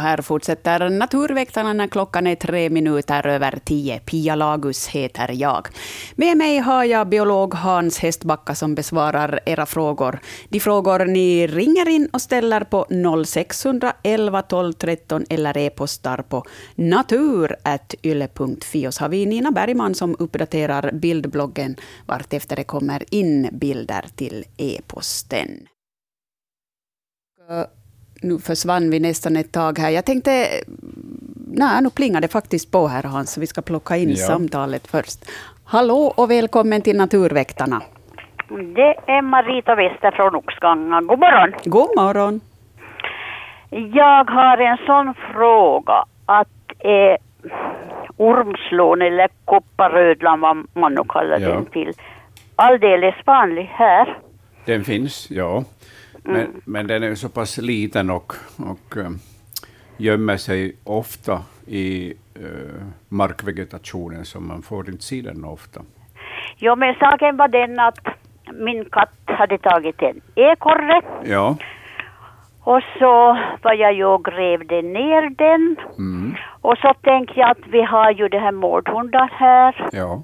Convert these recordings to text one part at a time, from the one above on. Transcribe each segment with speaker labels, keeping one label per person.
Speaker 1: Och här fortsätter Naturväktarna när klockan är tre minuter över tio. Pia Lagus heter jag. Med mig har jag biolog Hans Hästbacka som besvarar era frågor. De frågor ni ringer in och ställer på 0611 12 13 eller e-postar på natur.yle.fi. Och så har vi Nina Bergman som uppdaterar bildbloggen vartefter det kommer in bilder till e-posten nu försvann vi nästan ett tag här. Jag tänkte, nej, nu plingade det faktiskt på här Hans, så vi ska plocka in ja. samtalet först. Hallå och välkommen till Naturväktarna.
Speaker 2: Det är Marita Wester från Oxganga. God morgon.
Speaker 1: God morgon.
Speaker 2: Jag har en sån fråga att är ormslån eller kopparrödlan, vad man nu kallar ja. den till, alldeles vanlig här?
Speaker 3: Den finns, ja. Men, mm. men den är så pass liten och, och um, gömmer sig ofta i uh, markvegetationen, så man får inte se den ofta.
Speaker 2: Jo, men saken var den att min katt hade tagit en ekorre.
Speaker 3: Ja.
Speaker 2: Och så var jag ju och grävde ner den. Mm. Och så tänkte jag att vi har ju det här mårdhundar här.
Speaker 3: Ja.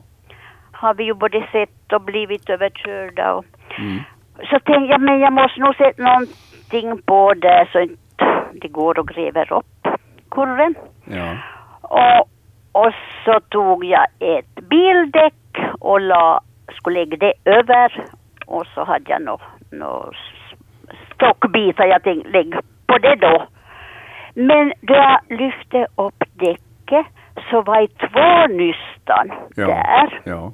Speaker 2: Har vi ju både sett och blivit överkörda. Och, mm så tänkte jag, men jag måste nog sätta någonting på det så inte det går och gräver upp kurren.
Speaker 3: Ja.
Speaker 2: Och, och så tog jag ett bildäck och la, skulle lägga det över och så hade jag några nå stockbitar jag tänkte lägga på det då. Men då jag lyfte upp däcket så var det två nystan
Speaker 3: ja.
Speaker 2: där.
Speaker 3: Ja.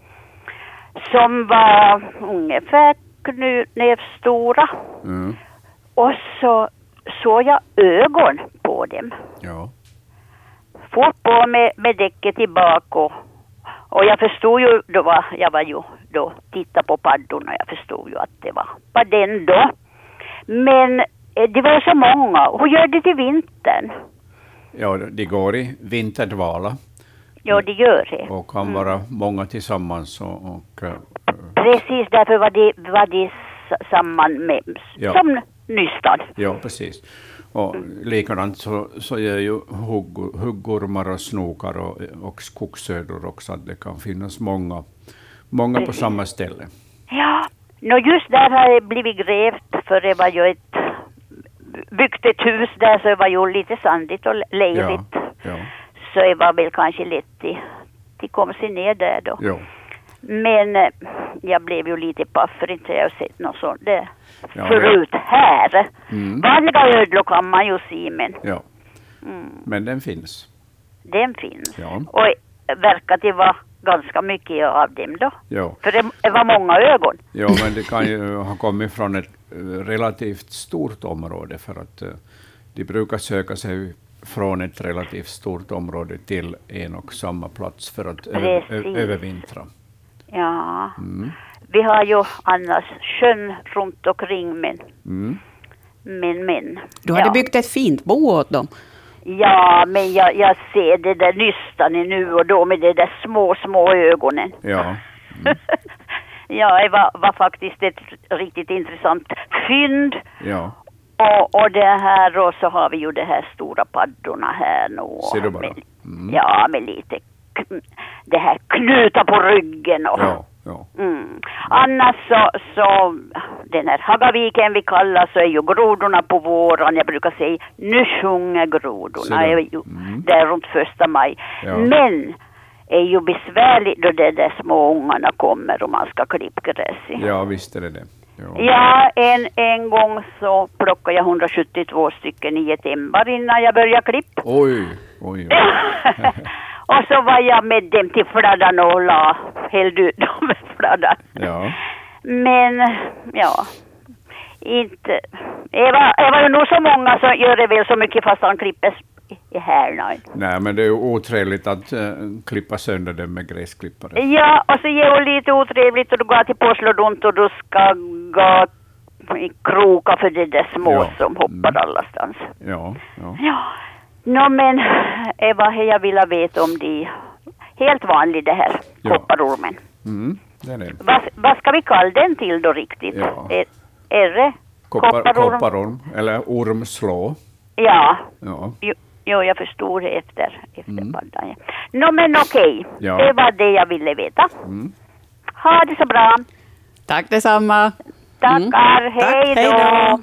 Speaker 2: Som var ungefär knutnävsstora.
Speaker 3: Mm.
Speaker 2: Och så såg jag ögon på dem.
Speaker 3: Ja.
Speaker 2: Fort på med, med däcket tillbaka och, och jag förstod ju, då var, jag var ju då tittade på paddorna, jag förstod ju att det var, den då. Men eh, det var så många. Hur gör det till vintern?
Speaker 3: Ja, de går i vinterdvala.
Speaker 2: Ja, det gör det.
Speaker 3: Och kan mm. vara många tillsammans och, och eh,
Speaker 2: Precis, därför var det, var det samman med, ja. som nystan.
Speaker 3: Ja, precis. Och likadant så, så gör ju hugg, huggormar och snokar och, och skogsödlor också, att det kan finnas många, många på samma ställe.
Speaker 2: Ja, no, just där har det blivit grävt, för det var ju ett byggt ett hus där så det var ju lite sandigt och lejligt.
Speaker 3: Ja, ja.
Speaker 2: Så det var väl kanske lätt de, de kom sig ner där då.
Speaker 3: Ja.
Speaker 2: Men eh, jag blev ju lite paff för inte jag har sett något sånt där ja, förut det... här. Mm. Vanliga ödlor kan man ju se men...
Speaker 3: Ja. Mm. Men den finns.
Speaker 2: Den finns.
Speaker 3: Ja.
Speaker 2: Och verkar det vara ganska mycket av dem då.
Speaker 3: Ja.
Speaker 2: För det var många ögon.
Speaker 3: Ja, men det kan ju ha kommit från ett eh, relativt stort område för att uh, de brukar söka sig från ett relativt stort område till en och samma plats för att övervintra.
Speaker 2: Ja. Mm. Vi har ju annars sjön runt omkring men, mm. men, men.
Speaker 1: Du hade ja. byggt ett fint bo åt dem.
Speaker 2: Ja, men jag, jag ser det där nystan nu och då med de där små, små ögonen.
Speaker 3: Ja.
Speaker 2: Mm. ja, det var, var faktiskt ett riktigt intressant fynd.
Speaker 3: Ja.
Speaker 2: Och, och det här och så har vi ju de här stora paddorna här nu.
Speaker 3: Ser du bara?
Speaker 2: Mm. Ja, med lite det här knuta på ryggen och
Speaker 3: ja, ja.
Speaker 2: Mm. Annars så, så den här Hagaviken vi kallar så är ju grodorna på våren. Jag brukar säga nu sjunger grodorna. Är ju mm. där runt första maj. Ja. Men är ju besvärligt då de där små ungarna kommer och man ska klippa gräs
Speaker 3: Ja, visst är det det.
Speaker 2: Ja, ja en, en gång så plockade jag 172 stycken i ett ämbar innan jag började klippa.
Speaker 3: Oj, oj, oj.
Speaker 2: Och så var jag med dem till fladdan och la, hällde ut dem med fladdan.
Speaker 3: Ja.
Speaker 2: Men, ja, inte... Det var, det ju nog så många som gör det väl så mycket fast han klipper i härnad.
Speaker 3: Nej, men det är ju otrevligt att uh, klippa sönder dem med gräsklippare.
Speaker 2: Ja, och så är det lite otrevligt och du går till porslodont och du ska gå i kroka för de där små ja. som hoppar mm. allastans.
Speaker 3: Ja, ja.
Speaker 2: ja. Nå men, Eva, jag ville veta om de helt vanlig det här ja. kopparormen.
Speaker 3: Mm.
Speaker 2: Vad, vad ska vi kalla den till då riktigt?
Speaker 3: Ja.
Speaker 2: Är, är det
Speaker 3: Koppar, kopparorm? kopparorm eller ormslå?
Speaker 2: Ja.
Speaker 3: Ja.
Speaker 2: Jo, jo, jag förstod det efter, efter paddan. Ja. Nå men okej,
Speaker 3: Ja.
Speaker 2: det var det jag ville veta.
Speaker 3: Mm.
Speaker 2: Ha det så bra.
Speaker 1: Tack detsamma.
Speaker 2: Tackar,
Speaker 1: Mm. Tack,
Speaker 2: hej
Speaker 1: hej
Speaker 2: då.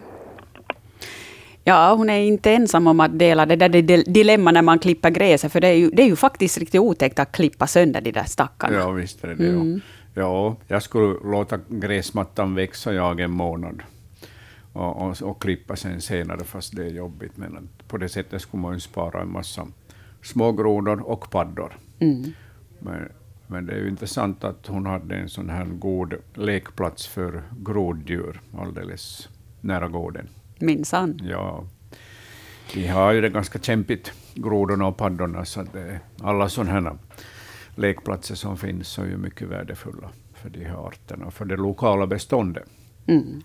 Speaker 1: Ja, hon är inte ensam om att dela det där dil- dilemma när man klipper gräset, för det är ju, det är ju faktiskt riktigt otäckt att klippa sönder de där stackarna.
Speaker 3: Ja, visst är det det. Ja. Ja, jag skulle låta gräsmattan växa jag en månad och, och, och klippa sen senare, fast det är jobbigt. Men på det sättet skulle man ju spara en massa små grodor och paddor.
Speaker 1: Mm.
Speaker 3: Men, men det är ju intressant att hon hade en sån här god lekplats för groddjur alldeles nära gården.
Speaker 1: Minsann.
Speaker 3: Ja, de har ju det ganska kämpigt, grodorna och paddorna, så att det, alla sådana här lekplatser som finns är ju mycket värdefulla för de här arterna och för det lokala beståndet.
Speaker 1: Mm.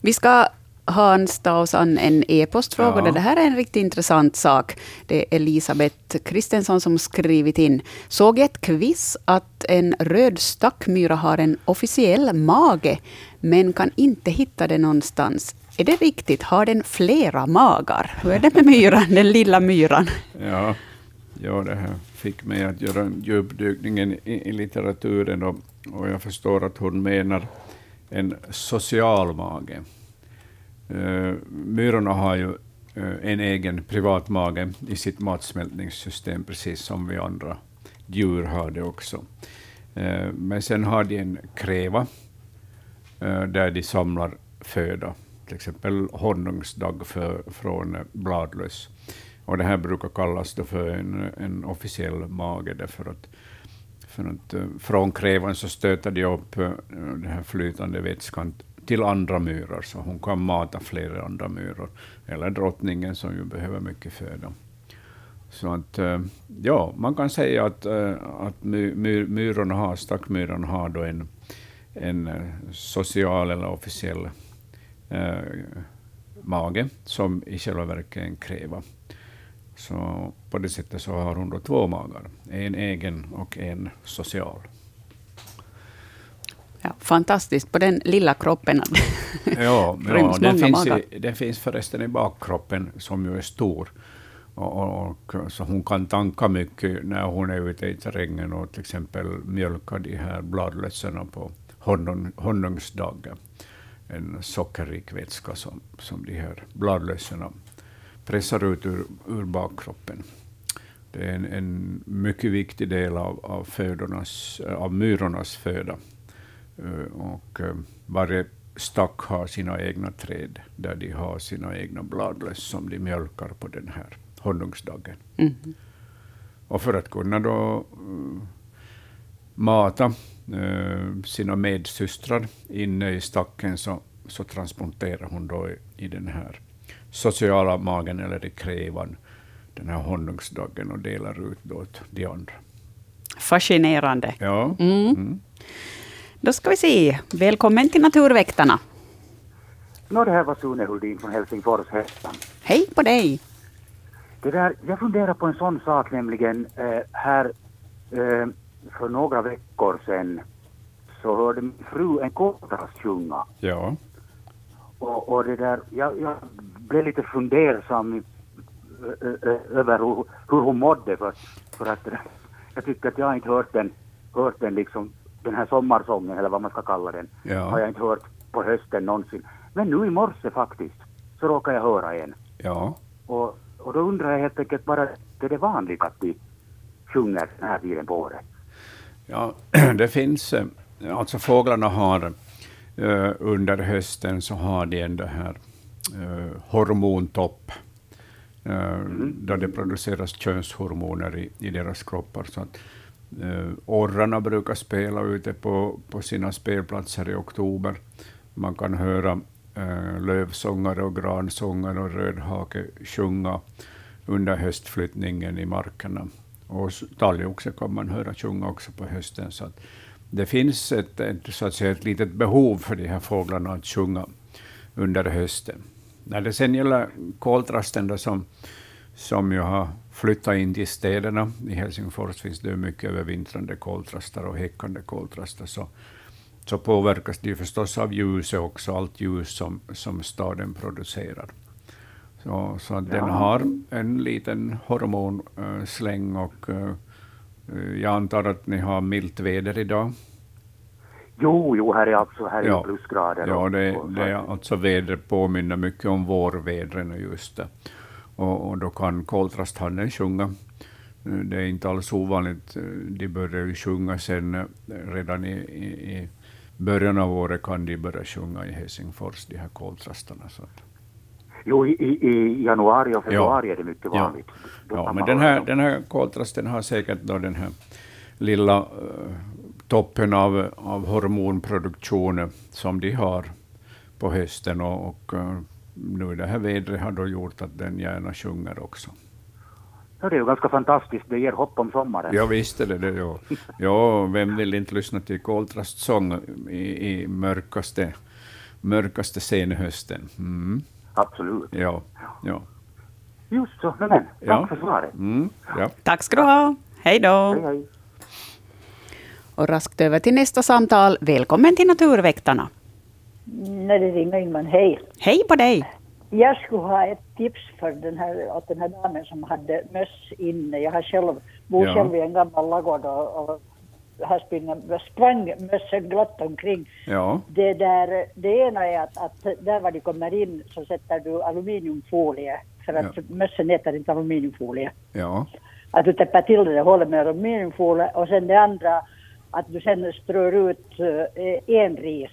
Speaker 1: Vi ska Hans ta oss an en e-postfråga.
Speaker 3: Ja.
Speaker 1: Det här är en riktigt intressant sak. Det är Elisabeth Kristensson som skrivit in. Såg ett quiz att en röd stackmyra har en officiell mage, men kan inte hitta det någonstans. Är det riktigt? Har den flera magar? Hur är det med myran, den lilla myran?
Speaker 3: Ja, ja, det här fick mig att göra en djupdykning i, i litteraturen och, och jag förstår att hon menar en social mage. Uh, myrorna har ju eh, en egen privat mage i sitt matsmältningssystem, precis som vi andra djur har det också. Eh, men sen har de en kräva Eh, där de samlar föda, till exempel honungsdag för, från bladlöss. Och det här brukar kallas då för en, en officiell mage, därför att, för att eh, från krävan så stöter de upp eh, den här flytande vätskan till andra myror, så hon kan mata flera andra myror, eller drottningen som ju behöver mycket föda. Så att, ja, man kan säga att, att my, my, myrorna har, stackmyrorna har då en, en eh, social eller officiell eh, mage, som i själva verket är en kräva. Så på det sättet så har hon då två magar, en egen och en social.
Speaker 1: Ja, fantastiskt, på den lilla kroppen.
Speaker 3: Ja, ja den, finns i, den finns förresten i bakkroppen, som ju är stor. Och, och, så hon kan tanka mycket när hon är ute i terrängen och till exempel mjölkar de här bladlössorna på honung, honungsdagen. En sockerrik vätska som, som de här bladlössorna pressar ut ur, ur bakkroppen. Det är en, en mycket viktig del av, av, födornas, av myrornas föda. Eh, Och eh, varje stack har sina egna träd där de har sina egna bladlöss som de mjölkar på den här honungsdagen.
Speaker 1: Mm.
Speaker 3: Och för att kunna då eh, mata sina medsystrar inne i stacken så, så transporterar hon då i, i den här sociala magen eller i krävan den här honungsdagen och delar ut då till de andra.
Speaker 1: Fascinerande.
Speaker 3: Ja.
Speaker 1: Mm.
Speaker 3: Mm.
Speaker 1: Då ska vi se. Välkommen till Naturväktarna.
Speaker 4: Nå, det här var Sune Huldin från Helsingfors Hästan.
Speaker 1: Hej på dig.
Speaker 4: Det där, jag funderar på en sån sak nämligen eh, här eh, för några veckor sedan så hörde min fru en koltras sjunga
Speaker 3: Ja.
Speaker 4: och, och det där, jag, jag blev lite fundersam över hur, hur hon mådde för, för att jag tycker att jag inte hört den, hört den liksom, den här sommarsången eller vad man ska kalla den,
Speaker 3: Ja.
Speaker 4: har jag inte hört på hösten någonsin. Men nu i morse faktiskt så råkade jag höra en.
Speaker 3: Ja.
Speaker 4: Och, och då undrar jag helt enkelt bara, är det vanligt att de sjunger den här tiden på året?
Speaker 3: Ja, det finns, eh, alltså fåglarna har eh, under hösten så har de en det här eh, hormontopp, eh, där det produceras könshormoner i, i deras kroppar. Så att, eh, orrarna brukar spela ute på, på sina spelplatser i oktober. Man kan höra eh, lövsångare och gransångare och rödhake sjunga under höstflyttningen i markerna. Och talgoxe kan man höra sjunga också på hösten. Så att det finns ett, ett, så att säga, ett litet behov för de här fåglarna att sjunga under hösten. När det sen gäller koltrasten då som, som ju har flyttat in till städerna, i Helsingfors finns det ju mycket övervintrande koltrastar och häckande koltrastar, så, så påverkas de förstås av ljuset också, allt ljus som, som staden producerar. Så, så den har en liten hormonsläng och uh, jag antar att ni har milt väder idag?
Speaker 4: Jo, jo, här är alltså här ja. är plusgrader.
Speaker 3: Ja, det, och, det är alltså vädret påminner mycket om vårvädren just det. Och, och då kan koltrasthanden sjunga. Det är inte alls ovanligt. De börjar ju sjunga sen redan i, i, i början av året kan de börja sjunga i Helsingfors, de här koltrastarna. Så.
Speaker 4: Jo, i, i, januari och februari ja. är det mycket vanligt.
Speaker 3: Ja, ja men den här, den här koltrasten har säkert då den här lilla uh, toppen av, av hormonproduktion som de har på hösten och, och uh, nu det här vädret har då gjort att den gärna sjunger också.
Speaker 4: Ja, det är ju ganska fantastiskt, det ger hopp om sommaren.
Speaker 3: Ja, visst är det det. Ja, ja vem vill inte lyssna till koltrastsång i, i mörkaste, mörkaste senhösten? Mm.
Speaker 4: Absolut.
Speaker 3: Ja, ja.
Speaker 4: Just så, men tack ja. för svaret. Mm,
Speaker 1: ja. Tack ska du ha. Hej då. Hej, hej. Och raskt över till nästa samtal. Välkommen till Naturväktarna.
Speaker 5: Nej, det ringer Ingman. Hej.
Speaker 1: Hej på dig.
Speaker 5: Jag skulle ha ett tips för den här, åt den här damen som hade möss inne. Jag har själv, bor ja. själv i en gammal ladugård och, och här sprang mössen glatt omkring.
Speaker 3: Ja.
Speaker 5: Det, där, det ena är att, att där var de kommer in så sätter du aluminiumfolie för att ja. mössen äter inte aluminiumfolie.
Speaker 3: Ja.
Speaker 5: Att du täpper till det hålet med aluminiumfolie och sen det andra att du sen strör ut eh, enris.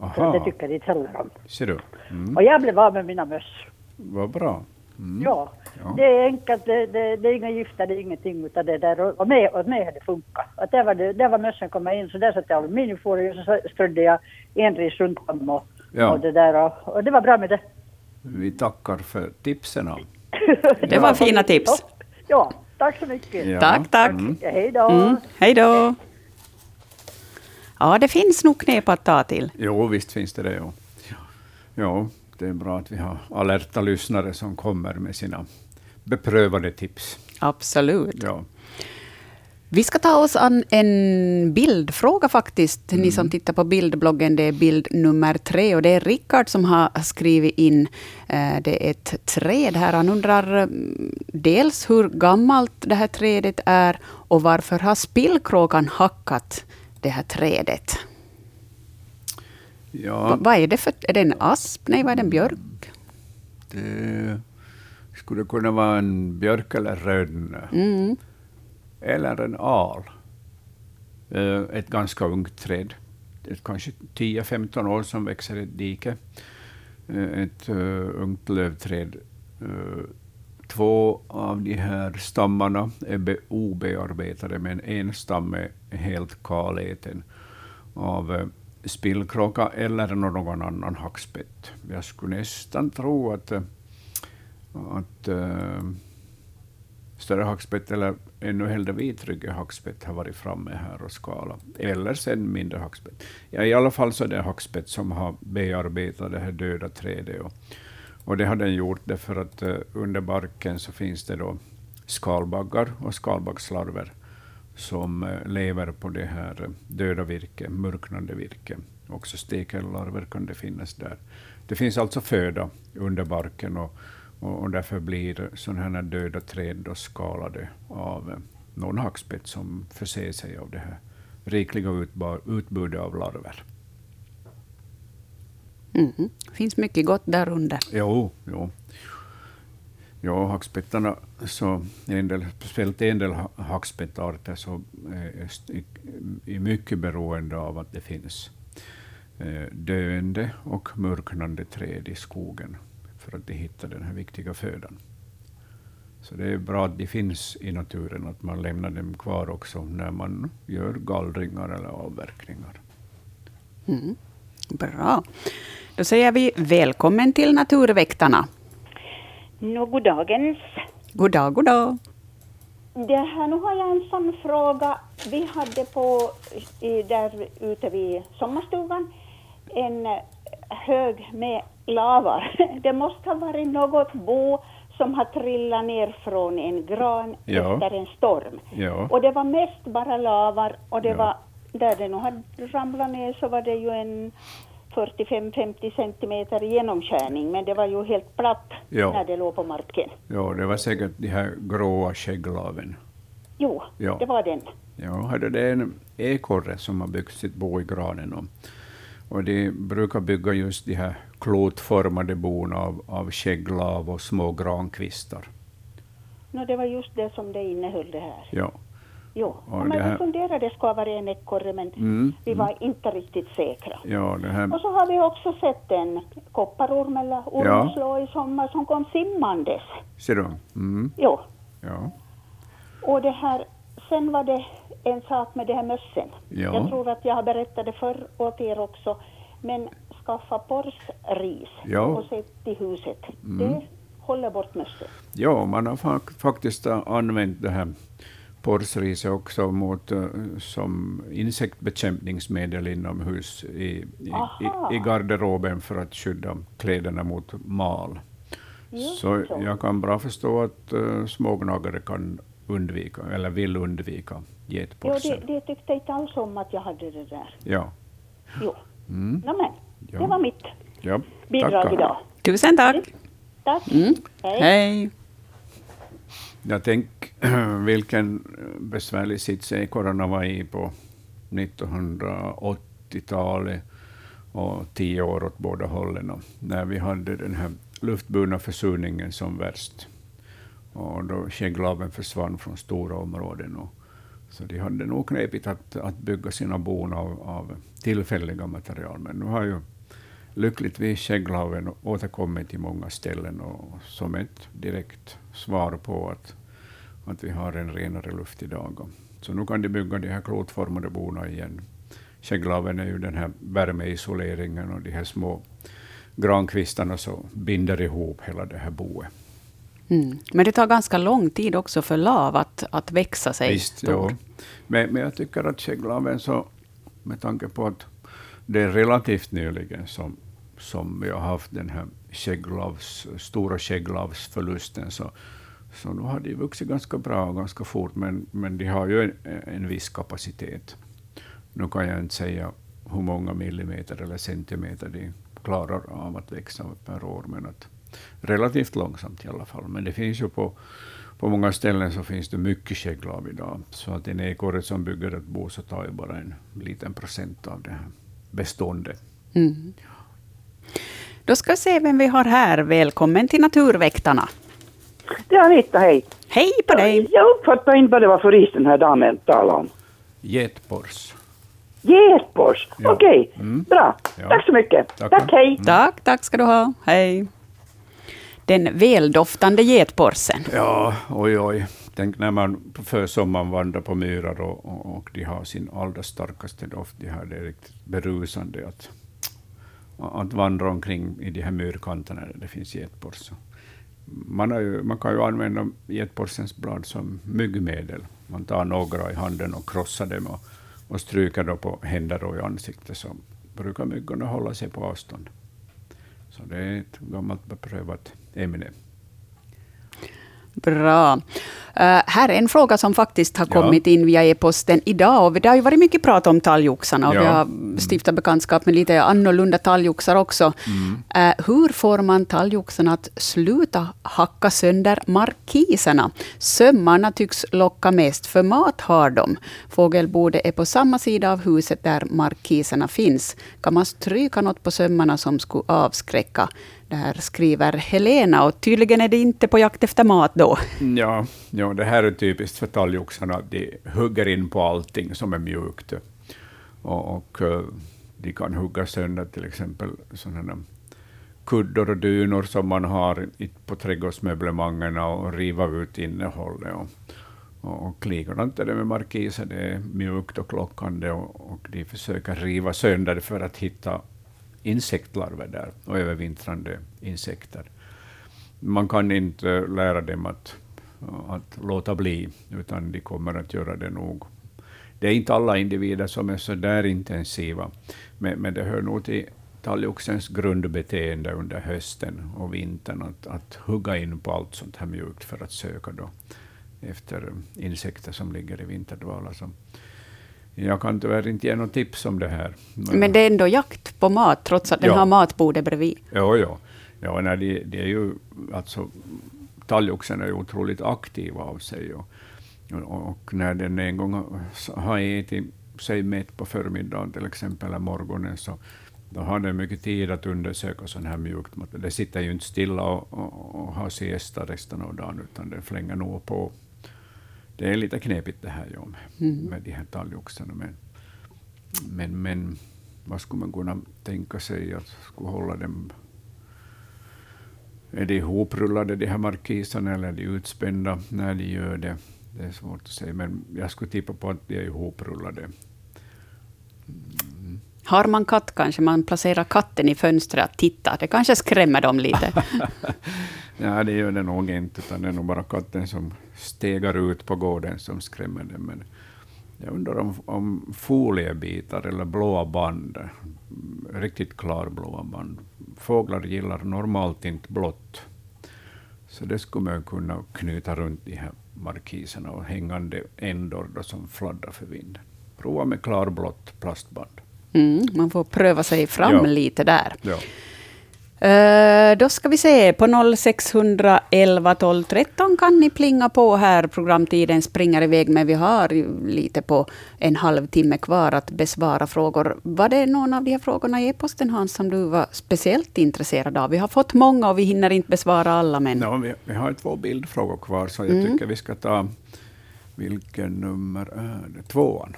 Speaker 5: Aha. För det tycker inte heller om.
Speaker 3: Ser du?
Speaker 5: Mm. Och jag blev av med mina möss.
Speaker 3: Vad bra.
Speaker 5: Mm. Ja. ja. det är enkelt, det, det, det, är inga gifter, det är ingenting utav det där. Och med, och med det funkat. Att där var, det, där var mössen komma in, så där satte jag aluminiumfolie och så strödde jag enris runt om och, ja. och det där. Och, och, det var bra med det.
Speaker 3: Vi tackar för tipsen.
Speaker 1: det var fina tips.
Speaker 5: Ja, tack så mycket.
Speaker 1: Ja. Tack, tack.
Speaker 5: Mm. Hej då.
Speaker 1: Mm. Hej då. Ja, det finns nog knep att ta till.
Speaker 3: Jo, visst finns det det. Ja. ja, det är bra att vi har alerta lyssnare som kommer med sina beprövade tips.
Speaker 1: Absolut.
Speaker 3: Ja.
Speaker 1: Vi ska ta oss an en bildfråga faktiskt. Mm. Ni som tittar på bildbloggen, det är bild nummer tre. Och det är Rickard som har skrivit in. Eh, det är ett träd här. Han undrar mm, dels hur gammalt det här trädet är och varför har spillkråkan hackat det här trädet?
Speaker 3: Ja.
Speaker 1: vad är det för... Är det en asp? Nej, vad är det? En björk?
Speaker 3: Det skulle kunna vara en björk eller rönnö.
Speaker 1: Mm.
Speaker 3: Eller en al. Eh, ett ganska ungt träd. Ett kanske 10-15 år som växer i ett dike. Eh, ett uh, ungt lövträd. Två av de här stammarna är obearbetade, men en stam är helt kaläten av spillkråka eller någon annan hackspett. Jag skulle nästan tro att, att eh, större hackspett eller ännu hellre vitryggig hackspett har varit framme här och skalat. Eller sen mindre hackspett. Ja, I alla fall så är det hackspett som har bearbetat det här döda trädet. Och, och det har den gjort därför att eh, under barken så finns det då skalbaggar och skalbaggslarver som uh, lever på det här döda virke, mörknande virke. Också stekellarver kan det finnas där. Det finns alltså föda under barken och, och, därför blir sådana här döda träd skalade av eh, någon hackspett som förser sig av det här rikliga utbudet av larver.
Speaker 1: Mm. Finns mycket gott där under.
Speaker 3: Jo, jo. Ja, hackspettarna, så en del, speciellt en del hackspettarter så är, är eh, mycket beroende av att det finns eh, döende och mörknande träd i skogen för att de hittar den här viktiga födan. Så det är bra att de finns i naturen, att man lämnar dem kvar också när man gör gallringar eller avverkningar.
Speaker 1: Mm. Bra. Då säger vi välkommen till Naturväktarna.
Speaker 6: Nå, god dagens.
Speaker 1: God dag, god dag.
Speaker 6: Det här, nu har jag en sån fråga. Vi hade på, där ute vid sommarstugan en hög med lavar. Det måste ha varit något bo som har trillat ner från en gran ja. efter en storm.
Speaker 3: Ja.
Speaker 6: Och det var mest bara lavar och det ja. var, där det nog hade ramlat ner så var det ju en 45-50 centimeter genomskärning, men det var ju helt platt
Speaker 3: Ja.
Speaker 6: när det låg på marken.
Speaker 3: Ja, det var säkert de här gråa skägglaven.
Speaker 6: Jo,
Speaker 3: Ja.
Speaker 6: det var den.
Speaker 3: Ja, hade det är en ekorre som har byggt sitt bo i granen. Och, och de brukar bygga just de här klotformade bon av, av skägglav och små grankvistar.
Speaker 6: No, det var just det som det innehöll det här.
Speaker 3: Ja.
Speaker 6: Jo,
Speaker 3: Och
Speaker 6: ja, men
Speaker 3: det här-
Speaker 6: vi funderade det skulle vara en ekorre, men
Speaker 3: Mm,
Speaker 6: vi var inte riktigt säkra.
Speaker 3: Ja, det här,
Speaker 6: Och så har vi också sett en kopparorm eller ormslå i sommar som kom simmandes.
Speaker 3: ser du? Mm,
Speaker 6: Jo,
Speaker 3: ja.
Speaker 6: och det här, sen var det en sak med det här mössen.
Speaker 3: Ja.
Speaker 6: Jag tror att jag har berättat det förr åt er också. Men skaffa porrsris
Speaker 3: Ja.
Speaker 6: och sätt i huset. Det håller bort mössen.
Speaker 3: ja, man har fak- faktiskt använt det här porrsriset också mot, äh, som insektbekämpningsmedel inomhus i, i, i, i garderoben för att skydda kläderna mot mal.
Speaker 6: Just
Speaker 3: Så
Speaker 6: så.
Speaker 3: jag kan bra förstå att uh, smågnagare kan undvika, eller vill undvika
Speaker 6: Jo,
Speaker 3: getporsen.
Speaker 6: det, det tyckte jag inte alls om att jag hade det där.
Speaker 3: Ja.
Speaker 6: Jo.
Speaker 3: Mm.
Speaker 6: No, men,
Speaker 3: Ja.
Speaker 6: det var mitt
Speaker 3: ja.
Speaker 6: bidrag
Speaker 3: tackar.
Speaker 6: idag.
Speaker 1: Tusen tack.
Speaker 6: Tack.
Speaker 1: Mm.
Speaker 6: Hej.
Speaker 1: Hej.
Speaker 3: Jag tänker vilken besvärlig sits ekorrarna var i på 1980-talet och tio år åt båda hållen. Och när vi hade den här luftburna försurningen som värst. Och då skägglaven försvann från stora områden. Och, så de hade nog knepigt att, att bygga sina bon av, av tillfälliga material. Men nu har ju lyckligtvis skägglaven återkommit till många ställen och som ett direkt svar på att, att vi har en renare luft idag. Så nu kan de bygga de här klotformade bona igen. Skägglaven är ju den här värmeisoleringen och de här små grankvistarna som binder ihop hela det här boet.
Speaker 1: Mm. Men det tar ganska lång tid också för lav att, att växa sig
Speaker 3: Visst,
Speaker 1: stor.
Speaker 3: ja. men, men jag tycker att skägglaven, så, med tanke på att det är relativt nyligen som, som vi har haft den här skägglavs, stora skägglavsförlusten, så, så nu har de vuxit ganska bra och ganska fort, men, men de har ju en, en viss kapacitet. Nu kan jag inte säga hur många millimeter eller centimeter de klarar av att växa per år, men att relativt långsamt i alla fall. Men det finns ju på, på många ställen så finns det mycket skägglav idag, så att en ekorre som bygger ett bo så tar ju bara en liten procent av det här beståndet.
Speaker 1: Mm. Då ska vi se vem vi har här. Välkommen till Naturväktarna.
Speaker 7: Det är Anita, hej.
Speaker 1: Hej på dig!
Speaker 7: Jag uppfattar inte vad det var för ris den här damen talade om.
Speaker 3: Getpors.
Speaker 7: Getbors,
Speaker 3: Ja.
Speaker 7: okej.
Speaker 3: Mm.
Speaker 7: Bra.
Speaker 3: Ja.
Speaker 7: Tack så mycket.
Speaker 3: Tackar.
Speaker 7: Tack, hej.
Speaker 1: Tack, tack ska du ha. Hej. Den väldoftande getporsen.
Speaker 3: Ja, oj oj. Tänk när man på försommaren vandrar på myrar och, och, och de har sin allra starkaste doft. De har det är riktigt berusande att, att vandra omkring i de här myrkanterna där det finns getpors. Man, ju, man kan ju använda getborstens blad som myggmedel. Man tar några i handen och krossar dem och, och stryker då på händer och i ansiktet, så brukar myggorna hålla sig på avstånd. Så det är ett gammalt beprövat ämne.
Speaker 1: Bra. Uh, här är en fråga som faktiskt har
Speaker 3: Ja.
Speaker 1: kommit in via e-posten idag. Och det har ju varit mycket prat om talgoxarna och
Speaker 3: Ja.
Speaker 1: vi har stiftat bekantskap med lite annorlunda talgoxar också.
Speaker 3: Mm.
Speaker 1: Uh, hur får man talgoxarna att sluta hacka sönder markiserna? Sömmarna tycks locka mest, för mat har de. Fågelbodet är på samma sida av huset där markiserna finns. Kan man stryka något på sömmarna som skulle avskräcka? Det här skriver Helena och tydligen är det inte på jakt efter mat då.
Speaker 3: Ja, ja, det här är typiskt för talgoxarna, de hugger in på allting som är mjukt. Och, och eh, de kan hugga sönder till exempel sådana kuddar och dynor som man har på trädgårdsmöblemangen och riva ut innehållet. Och, och, och likadant är det med markiser, det är mjukt och lockande och, och de försöker riva sönder för att hitta insektlarver där och övervintrande insekter man kan inte eh, lära dem att, eh, att låta bli, utan de kommer att göra det nog. Det är inte alla individer som är så där intensiva, men, men det hör nog till talgoxens grundbeteende under hösten och vintern att, att hugga in på allt sånt här mjukt för att söka då efter insekter som ligger i vinterdvala. Så jag kan tyvärr inte ge något tips om det här.
Speaker 1: Men det är ändå jakt på mat, trots att den
Speaker 3: Ja.
Speaker 1: har matbordet bredvid.
Speaker 3: Jo, jo. Ja, nej, det, det är ju, alltså, talgoxen är ju otroligt aktiv av sig. Och, och, när den en gång har- har ätit sig mätt på förmiddagen till exempel, eller morgonen, så då har den mycket tid att undersöka sån här mjukt mat. Det sitter ju inte stilla och, och, och har siesta resten av dagen, utan den flänger nog på. Det är lite knepigt det här ja, med, med de här talgoxarna. Men, men, men vad skulle man kunna tänka sig att skulle hålla dem är de ihoprullade, de här markiserna, eller är de utspända när de gör det? Det är svårt att säga, men jag skulle tippa på att de är ihoprullade.
Speaker 1: Har man katt kanske man placerar katten i fönstret att titta. Det kanske skrämmer dem lite.
Speaker 3: Nej, det gör det nog inte, utan det är nog bara katten som stegar ut på gården som skrämmer dem. Men jag undrar om, om foliebitar eller blåa band, riktigt klarblåa band. Fåglar gillar normalt inte blått. Så det skulle man kunna knyta runt de här markiserna och hängande ändor då som fladdrar för vinden. Prova med klarblått plastband.
Speaker 1: Mm, man får pröva sig fram
Speaker 3: Ja.
Speaker 1: lite där.
Speaker 3: Ja.
Speaker 1: Eh, då ska vi se, på 0611 12 13 kan ni plinga på här. Programtiden springer iväg, men vi har lite på en halvtimme kvar att besvara frågor. Var det någon av de här frågorna i e-posten, Hans, som du var speciellt intresserad av? Vi har fått många och vi hinner inte besvara alla, men...
Speaker 3: Ja, vi, vi har två bildfrågor kvar, så jag tycker vi ska ta... Vilken nummer är det? Tvåan.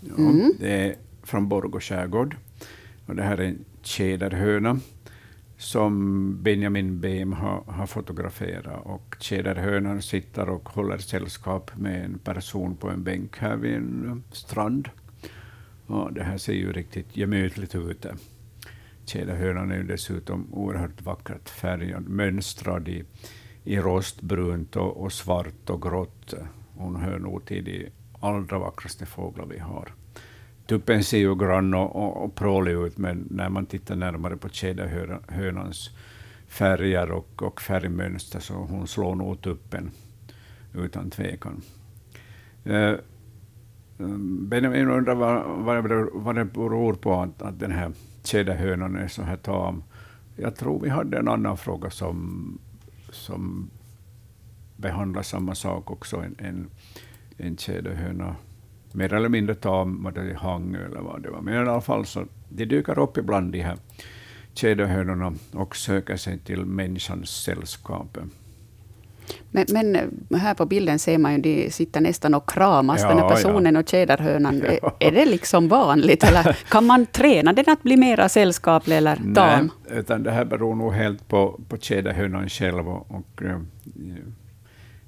Speaker 3: Ja, Det är från Borgå skärgård. Och det här är en tjäderhöna som Benjamin Behm har, har fotograferat. Och tjäderhönan sitter och håller sällskap med en person på en bänk här vid en um, strand. Och det här ser ju riktigt gemytligt ut. Tjäderhönan är ju dessutom oerhört vackert färgad, mönstrad i, i rostbrunt och, och svart och grått. Hon hör nog till de allra vackraste fåglar vi har. Tuppen ser ju grann och, och, och prålig ut, men när man tittar närmare på tjäderhönans färger och, och färgmönster så hon slår nog tuppen utan tvekan. Eh, mm, Benjamin undrar vad, vad, det beror, vad det beror på att, att den här tjäderhönan är så här tam. Jag tror vi hade en annan fråga som, som behandlar samma sak också. En, en, en tjäderhöna, mer eller mindre tam, var det i Hangö eller vad det var. Men i alla fall så de dyker upp ibland de här tjäderhönorna och söker sig till människans sällskap.
Speaker 1: Men, men eh, här på bilden ser man ju, de sitter nästan och kramas,
Speaker 3: Ja,
Speaker 1: den här personen och tjäderhönan. Är, är det liksom vanligt, eller kan man träna den att bli mera sällskaplig eller tam?
Speaker 3: Nej, utan det här beror nog helt på, på tjäderhönan själv. Och, och, eh,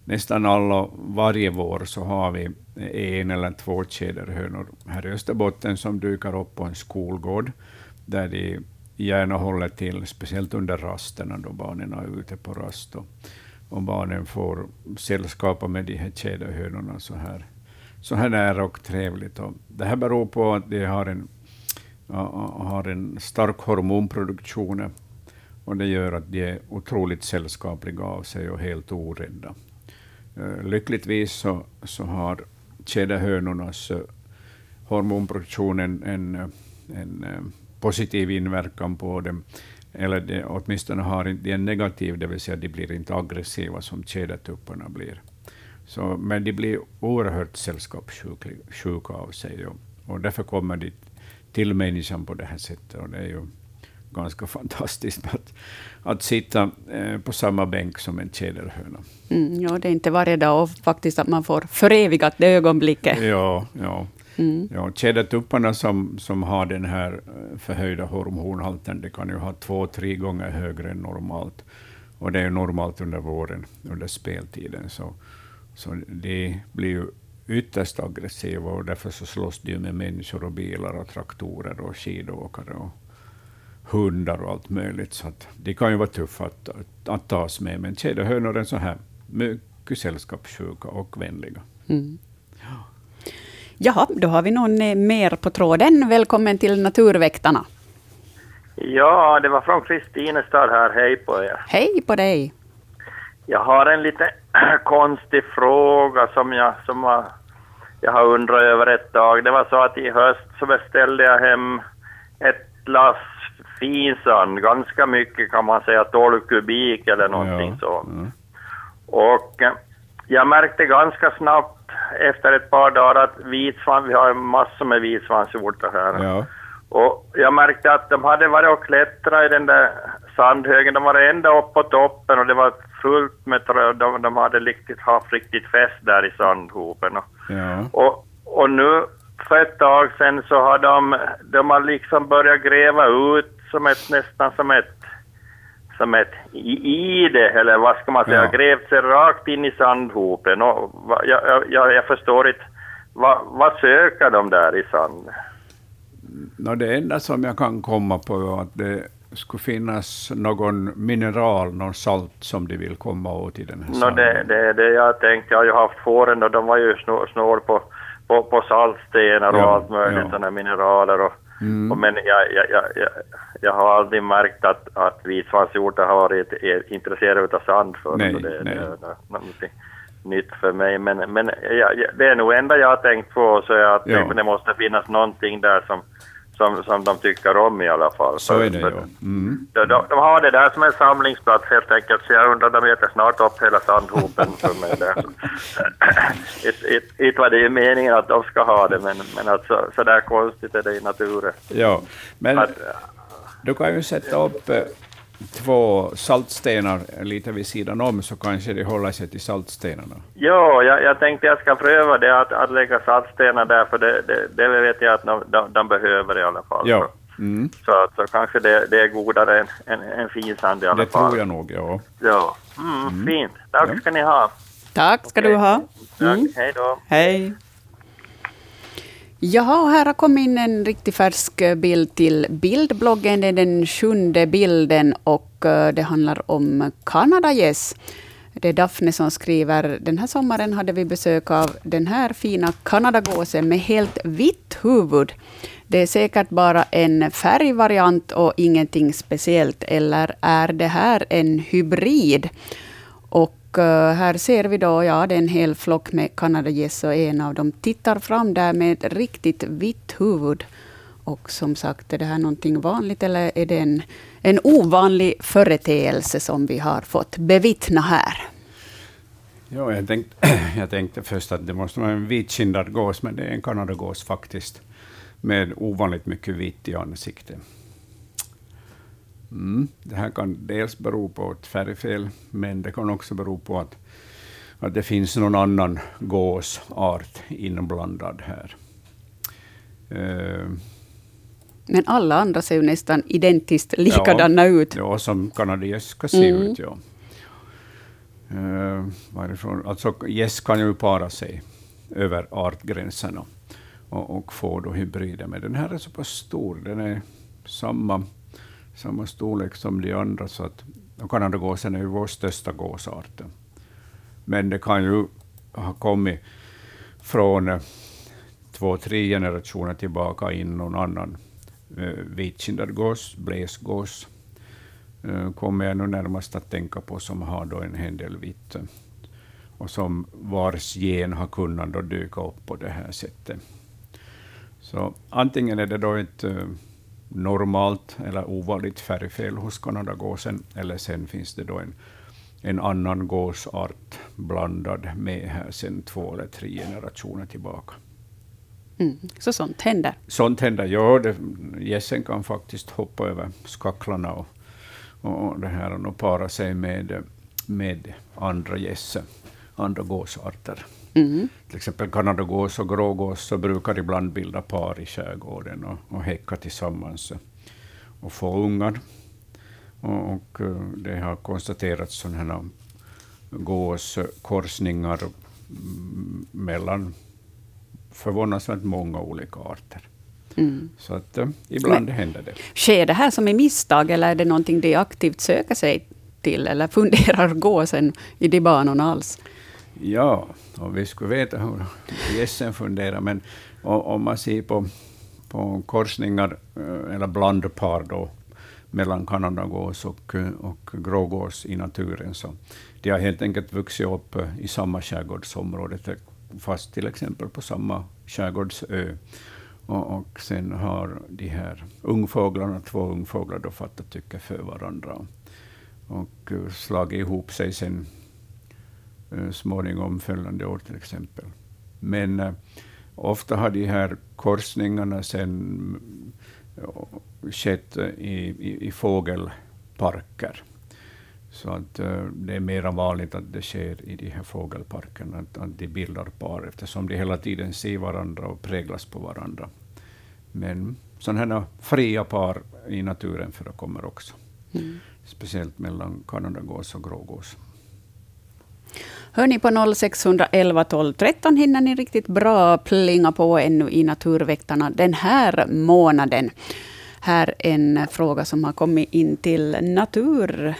Speaker 3: nästan alla, varje vår så har vi en eller två tjäderhönor här i Österbotten som dyker upp på en skolgård, där de gärna håller till, speciellt under rasterna då barnen är ute på rast. Och, och barnen får sällskapa med de här tjäderhönorna så här, så här nära och trevligt. Och det här beror på att de har en, har en stark hormonproduktion och det gör att de är otroligt sällskapliga av sig och helt orädda. Eh, lyckligtvis så, så har tjäderhönornas eh, hormonproduktion en, en, en eh, positiv inverkan på dem, eller de, åtminstone har inte en negativ, det vill säga de blir inte aggressiva som tjädertupparna blir. Så, men de blir oerhört sällskapssjuka av sig och, och därför kommer de till människan på det här sättet. Och det är ju ganska fantastiskt att, att sitta eh, på samma bänk som en tjäderhöna.
Speaker 1: Mm, ja, det är inte varje dag och faktiskt att man får förevigat det ögonblicket.
Speaker 3: Ja, ja.
Speaker 1: Mm.
Speaker 3: ja tjädertupparna som, som har den här eh, förhöjda hormonhalten, de kan ju ha två, tre gånger högre än normalt. Och det är ju normalt under våren, under speltiden. Så, så de blir ju ytterst aggressiva och därför så slåss de med människor och bilar och traktorer och skidåkare och hundar och allt möjligt. Så att de kan ju vara tuffa att, att, att tas med. Men tjäderhönor är så här mycket sällskapssjuka och vänliga.
Speaker 1: Mm. Jaha, då har vi någon eh, mer på tråden. Välkommen till Naturväktarna.
Speaker 8: Ja, det var från Kristinestad här. Hej på er.
Speaker 1: Hej på dig.
Speaker 8: Jag har en lite konstig fråga som jag, som jag har undrat över ett tag. Det var så att i höst så beställde jag hem ett lass finsand, ganska mycket kan man säga, 12 kubik eller någonting
Speaker 3: Ja,
Speaker 8: så.
Speaker 3: ja.
Speaker 8: Och eh, jag märkte ganska snabbt efter ett par dagar att vitsvans, vi har massor med vitsvanshjortar här.
Speaker 3: Ja.
Speaker 8: Och jag märkte att de hade varit och klättrat i den där sandhögen. De var ända upp på toppen och det var fullt med trö. De, de hade riktigt, haft riktigt fest där i sandhopen. Och,
Speaker 3: Ja.
Speaker 8: och, och nu för ett tag sedan så har de, de har liksom börjat gräva ut som ett, nästan som ett som ett i, i det, eller vad ska man säga,
Speaker 3: Ja.
Speaker 8: grävt sig rakt in i sandhopen. Och jag, jag- jag, förstår inte, vad, vad söker de där i sand?
Speaker 3: Nå, det enda som jag kan komma på är att det skulle finnas någon mineral, någon salt som de vill komma åt i den här
Speaker 8: No,
Speaker 3: sanden.
Speaker 8: det, det, det jag tänkte, jag har ju haft fåren och de var ju snål, snål på, på, på saltstenar och
Speaker 3: Ja,
Speaker 8: allt möjligt,
Speaker 3: ja.
Speaker 8: sådana mineraler och,
Speaker 3: Mm.
Speaker 8: och men jag, jag, jag, jag, jag har aldrig märkt att, att vitsvanshjortar har varit intresserade av sand för
Speaker 3: Nej,
Speaker 8: det,
Speaker 3: nej.
Speaker 8: det nytt för mig. Men, men jag, jag, det är nog enda jag har tänkt på så att
Speaker 3: Ja.
Speaker 8: det måste finnas någonting där som, som, som de tycker om i alla fall.
Speaker 3: Så är det ju. Mm.
Speaker 8: de, de, de har det där som en samlingsplats helt enkelt, så jag undrar, de äter snart upp hela sandhopen för mig. Inte var det ju meningen att de ska ha det, men, men alltså, så där konstigt är det i naturen.
Speaker 3: Ja, men
Speaker 8: Att,
Speaker 3: du kan ju sätta upp eh, två saltstenar lite vid sidan om, så kanske de håller sig till saltstenarna.
Speaker 8: ja, jag, jag tänkte jag ska pröva det, att, att lägga saltstenar där, för det, det, det vet jag att de, de, de behöver i alla fall.
Speaker 3: Ja, mm.
Speaker 8: Så, så, så kanske det, det är godare än, än, än fin sand i alla
Speaker 3: det
Speaker 8: fall.
Speaker 3: tror jag nog. Ja.
Speaker 8: Ja, mm, fint. Tack
Speaker 3: Ja.
Speaker 8: ska ni ha.
Speaker 1: Tack ska
Speaker 8: Okej.
Speaker 1: du ha.
Speaker 8: Tack,
Speaker 1: Mm.
Speaker 8: hej då.
Speaker 1: Hej. Jaha, och här har kommit in en riktigt färsk bild till bildbloggen. Det är den sjunde bilden och eh, det handlar om kanadagäss. Det är Daphne som skriver, den här sommaren hade vi besök av den här fina kanadagåsen med helt vitt huvud. Det är säkert bara en färgvariant och ingenting speciellt, eller är det här en hybrid? Och Eh, här ser vi då, ja, det är en hel flock med kanadagäss och en av dem tittar fram där med ett riktigt vitt huvud. Och som sagt, är det här någonting vanligt eller är det en, en ovanlig företeelse som vi har fått bevittna här?
Speaker 3: Ja, jag, tänkte, jag tänkte först att det måste vara en vitkindad gås, men det är en kanadagås faktiskt, med ovanligt mycket vitt i ansiktet. Mm. Det här kan dels bero på ett färgfel, men det kan också bero på att, att det finns någon annan gåsart inblandad här. Eh,
Speaker 1: Men alla andra ser ju nästan identiskt likadana ut.
Speaker 3: Ja, som kanadagäss ska se
Speaker 1: Mm.
Speaker 3: ut. Ja. Uh, varifrån, alltså gäss kan ju para sig över artgränserna och, och få då hybrider. Men den här är så pass stor. Den är samma, samma storlek som de andra. Så att, och kanadagåsen är ju vår största gåsart. Men det kan ju ha kommit från eh, två, tre generationer tillbaka in någon annan eh, vitkindad gås, bläsgås, eh, kommer jag nu närmast att tänka på, som har då en hel del vitt. Eh, och som vars gen har kunnat då dyka upp på det här sättet. Så antingen är det då ett eh, normalt eller ovanligt färgfel hos kanadagåsen, eller sen finns det då en, en annan gåsart blandad med här sedan två eller tre generationer tillbaka.
Speaker 1: Mm. Så sånt händer.
Speaker 3: Sånt händer, ja. det- Gässen kan faktiskt hoppa över skacklarna och, och, och, det här, och para sig med, med andra gäss, andra gåsarter.
Speaker 1: Mm.
Speaker 3: Till exempel kanadagås och grågås så brukar ibland bilda par i skärgården och, och häcka tillsammans och få ungar. Och, och eh, det har konstaterats sådana gåskorsningar mm, mellan förvånansvärt många olika arter.
Speaker 1: Mm.
Speaker 3: Så att eh, ibland händer det.
Speaker 1: Sker det här som i misstag eller är det någonting de aktivt söker sig till? Eller funderar gåsen i de banorna alls?
Speaker 3: Ja, och vi skulle veta hur gässen funderar, men om man ser på, på korsningar eh, eller blandpar då, mellan kanadagås och, och grågås i naturen, så de har helt enkelt vuxit upp eh, i samma skärgårdsområde, fast till exempel på samma skärgårdsö. Och, och sen har de här ungfåglarna, två ungfåglar, då fattat tycke för varandra och slagit ihop sig sen småningom följande år till exempel. Men uh, ofta har de här korsningarna sen skett i, i, i fågelparker. Så att det är mer vanligt att det sker i de här fågelparkerna, att, att de bildar par, eftersom de hela tiden ser varandra och präglas på varandra. Men sådana här fria par i naturen förekommer också. Mm. Speciellt mellan kanadagås och grågås.
Speaker 1: Hör ni på 0611 12 13 hinner ni riktigt bra plinga på ännu i Naturväktarna den här månaden. Här en fråga som har kommit in till natur.yle.fi.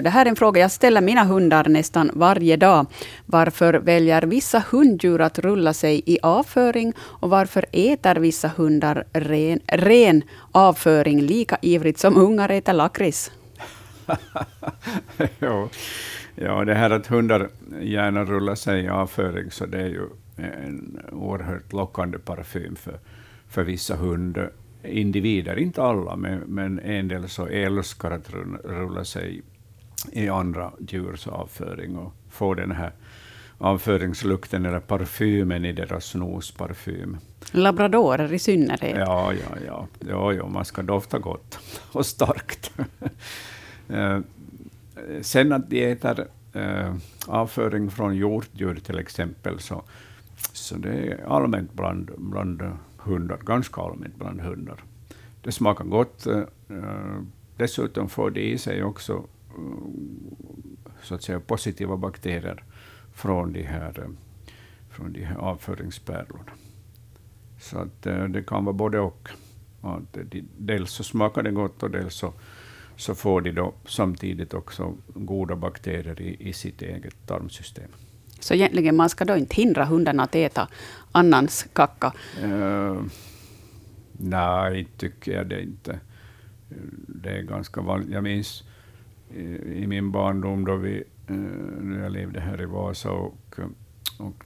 Speaker 1: Det här är en fråga jag ställer mina hundar nästan varje dag. Varför väljer vissa hunddjur att rulla sig i avföring? Och varför äter vissa hundar ren, ren avföring lika ivrigt som ungar äter lakrits?
Speaker 3: ja. det här att hundar gärna rullar sig i avföring, så det är ju en oerhört lockande parfym för, för vissa hundar individer, inte alla, men, men en del så älskar att rulla sig i andra djurs avföring och få den här avföringslukten eller parfymen i deras nosparfym.
Speaker 1: Labradorer i synnerhet.
Speaker 3: Ja, ja, ja. ja, ja man ska dofta gott och starkt. Sen att de äter äh, avföring från hjortdjur till exempel, så, så det är allmänt bland, bland hundar, ganska allmänt bland hundar. Det smakar gott. Eh, dessutom får de i sig också eh, så att säga, positiva bakterier från de här, eh, från de här avföringspärlorna. Så att det kan vara både och. Att dels så smakar det gott och dels så, så får de då samtidigt också goda bakterier i, i sitt eget tarmsystem.
Speaker 1: Så egentligen man ska då inte hindra hundarna att äta annans kacka? Uh,
Speaker 3: nej, tycker jag det inte. Det är ganska vanligt. Jag minns i, i min barndom då vi, uh, när jag levde här i Vasa och, och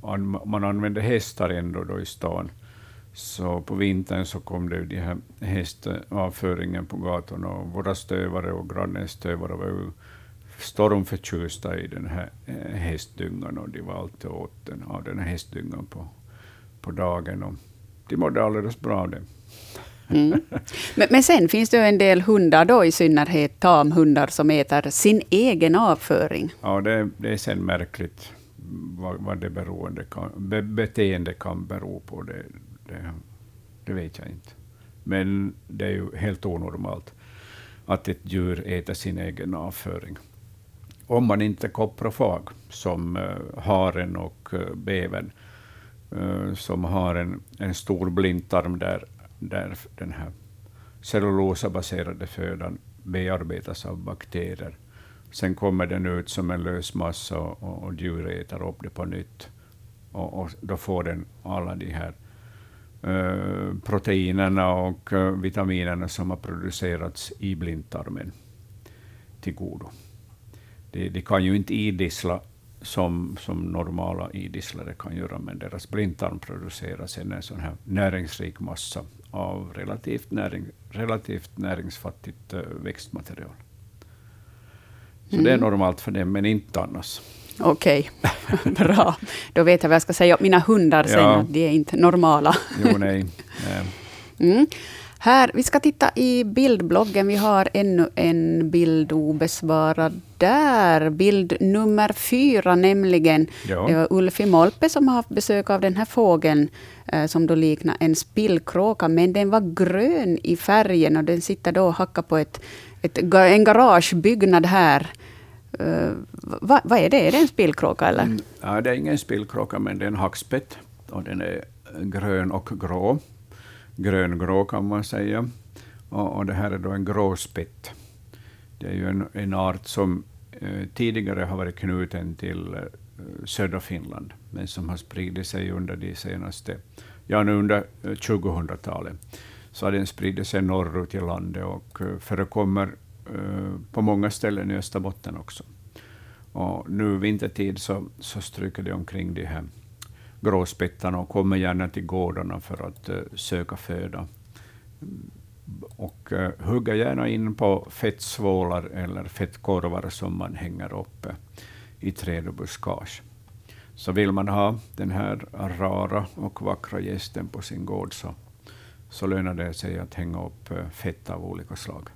Speaker 3: var, man använde hästar ändå då i stan. Så på vintern så kom det de här hästavföringen på gatorna och våra stövare och grannens stövare var ju stormförtjusta i den här eh, hästdyngan och de var alltid åt den, av den här hästdyngan på, på dagen. Och de mådde alldeles bra av det.
Speaker 1: Mm. Men, men, sen finns det en del hundar, då i synnerhet tamhundar, som äter sin egen avföring.
Speaker 3: Ja, det, det är sen märkligt vad, vad det beroende kan, be, beteende kan bero på. Det, det, det vet jag inte. Men det är ju helt onormalt att ett djur äter sin egen avföring om man inte är koprofag, som uh, haren och uh, bävern, uh, som har en, en stor blindtarm där, där den här cellulosabaserade födan bearbetas av bakterier. Sen kommer den ut som en lös massa och, och djur äter upp det på nytt. Och, och då får den alla de här proteinerna och uh, vitaminerna som har producerats i blindtarmen till godo de, de kan ju inte idissla som, som normala idisslare kan göra, men deras blindtarm producerar sen en sån här näringsrik massa av relativt, näring, relativt näringsfattigt uh, växtmaterial. Så mm. det är mm. normalt för dem, men inte annars.
Speaker 1: Okej, okay. bra. Då vet jag vad jag ska säga mina hundar sen, ja. att de är inte normala.
Speaker 3: jo, nej.
Speaker 1: Mm. Här, vi ska titta i bildbloggen. Vi har ännu en bild obesvarad där. Bild nummer fyra nämligen. Ja. Det var Ulfi Molpe som har haft besök av den här fågeln eh, som då liknar en spillkråka, men den var grön i färgen och den sitter då och hackar på ett, ett, en garagebyggnad här. Uh, vad, va är det? Är det en spillkråka? Eller? Mm,
Speaker 3: ja, det är ingen spillkråka, men det är en hackspett. Och den är grön och grå gröngrå kan man säga. Och, och, det här är då en gråspett. Det är ju en, en art som eh, tidigare har varit knuten till eh, södra Finland, men som har spridit sig under de senaste, ja nu under eh, 2000-talet. Så har den spridit sig norrut i landet och eh, förekommer Eh, på många ställen i Österbotten också. Och nu vintertid så, så stryker de omkring de här gråspettarna och kommer gärna till gårdarna för att uh, söka föda. Och eh, uh, hugger gärna in på fettsvålar eller fettkorvar som man hänger upp i träd och buskage. Så vill man ha den här rara och vackra gästen på sin gård så, så lönar det sig att hänga upp fett av olika slag.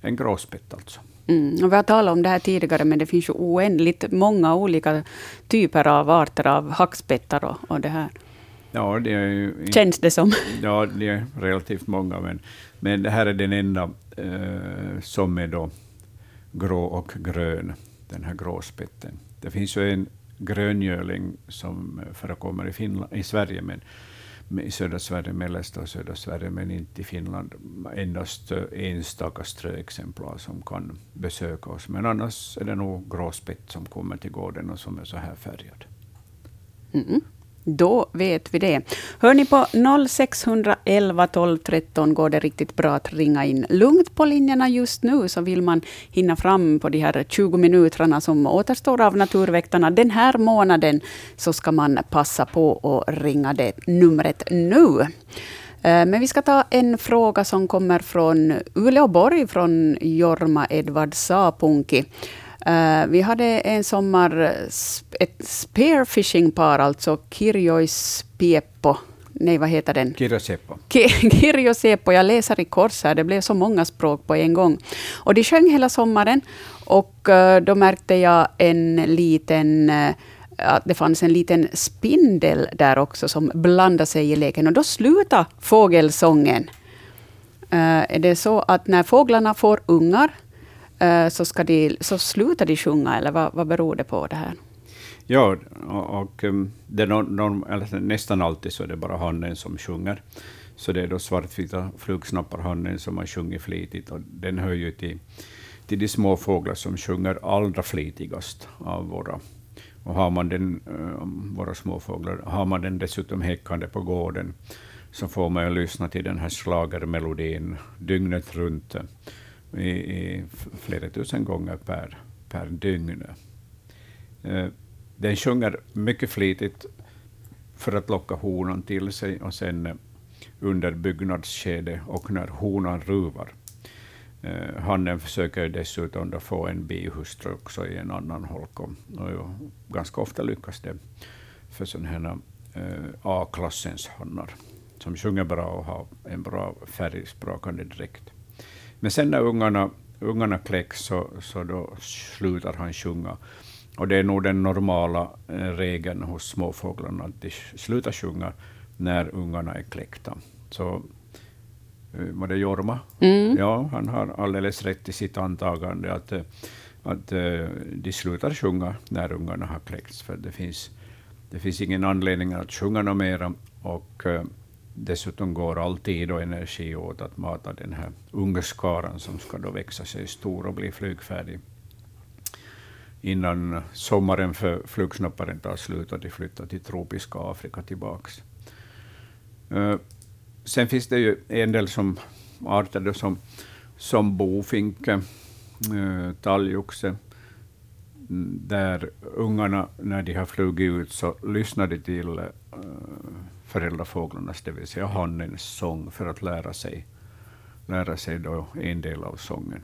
Speaker 3: En gråspett alltså.
Speaker 1: Mm. Och vi har talat om det här tidigare, men det finns ju oändligt många olika typer av arter av hackspettar och, och det här.
Speaker 3: Ja, det är ju,
Speaker 1: Känns det som.
Speaker 3: Ja, det är relativt många, men, men det här är den enda eh, som är då grå och grön, den här gråspetten. Det finns ju en gröngöling som förekommer i, Finland, i Sverige, men i södra Sverige, mellersta och södra Sverige, men inte i Finland. Endast eh, enstaka ströexemplar som kan besöka oss. Men annars är det nog gråspett som kommer till gården och som är så här färgad.
Speaker 1: Mm. Då vet vi det. Hör ni på 0611 12 13 går det riktigt bra att ringa in. Lugnt på linjerna just nu, så vill man hinna fram på de här 20 minuterna som återstår av Naturväktarna den här månaden, så ska man passa på att ringa det numret nu. Eh, men vi ska ta en fråga som kommer från Uleåborg, från Jorma Edvard Sapunki. Uh, vi hade en sommar ett spearfishing-par, alltså Kirjois Pieppo. Nej, vad heter den?
Speaker 3: Kirjoseppo.
Speaker 1: Kirjoseppo. Jag läser i kors här. Det blev så många språk på en gång. Och de sjöng hela sommaren. Och uh, då märkte jag en liten uh, att det fanns en liten spindel där också som blandade sig i leken. Och då slutade fågelsången. är det så att när fåglarna får ungar Eh, så, ska de, så slutar de sjunga, eller vad, vad beror det på det här?
Speaker 3: Ja, och, och um, det norm, eller nästan alltid så är det bara hannen som sjunger. Så det är då svartvita flugsnapparhannen som har sjungit flitigt, och den hör ju till, till de små fåglar som sjunger allra flitigast av våra. Och har man den, eh, våra småfåglar, har man den dessutom häckande på gården, så får man ju lyssna till den här slagermelodin dygnet runt i, i flera tusen gånger per, per dygn. Eh, den sjunger mycket flitigt för att locka honan till sig och sen eh, under byggnadsskedet och när honan ruvar. Eh, hannen försöker dessutom då få en bihustru också i en annan holk. Och, och ganska ofta lyckas det för sådana här eh, A-klassens hannar som sjunger bra och har en bra färgsprakande dräkt. Men sen när ungarna, ungarna kläcks så, så då slutar han sjunga. Och det är nog den normala eh, regeln hos småfåglarna, att de slutar sjunga när ungarna är kläckta. Så eh, var det Jorma? Mm. Ja, han har alldeles rätt i sitt antagande att, eh, att de slutar sjunga när ungarna har kläckts, för det finns, det finns ingen anledning att sjunga något mera. Och Dessutom går all tid och energi åt att mata den här ungskaran som ska då växa sig stor och bli flygfärdig innan sommaren för flugsnapparen tar slut och de flyttar till tropiska Afrika tillbaks. Eh, sen finns det ju en del som arter som, som bofinke, eh, talgoxe, där ungarna, när de har flugit ut, så lyssnar de till eh, föräldrafåglarnas, det vill säga hannens sång, för att lära sig, lära sig då en del av sången.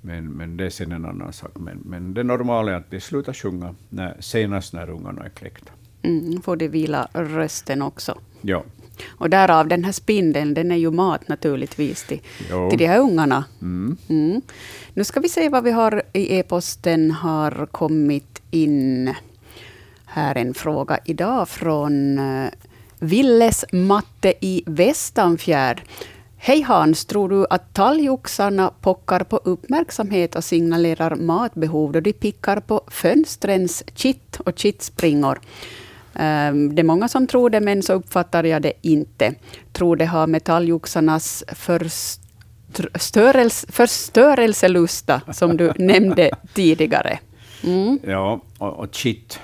Speaker 3: Men, men det är sen en annan sak. Men, men det normala är att de slutar sjunga när, senast när ungarna är kläckta.
Speaker 1: Mm, får de vila rösten också.
Speaker 3: Ja.
Speaker 1: Och därav den här spindeln, den är ju mat naturligtvis till, till de här ungarna. Mm. Mm. Nu ska vi se vad vi har i e-posten har kommit in. Här en fråga idag från eh, Villes matte i Västanfjärd. Hej Hans, tror du att talgoxarna pockar på uppmärksamhet och signalerar matbehov då de pickar på fönstrens kitt och kittspringor? Ehm, det är många som tror det, men så uppfattar jag det inte. Tror det har med talgoxarnas förstörelselusta, som du nämnde tidigare.
Speaker 3: Mm. Ja, och, och kitt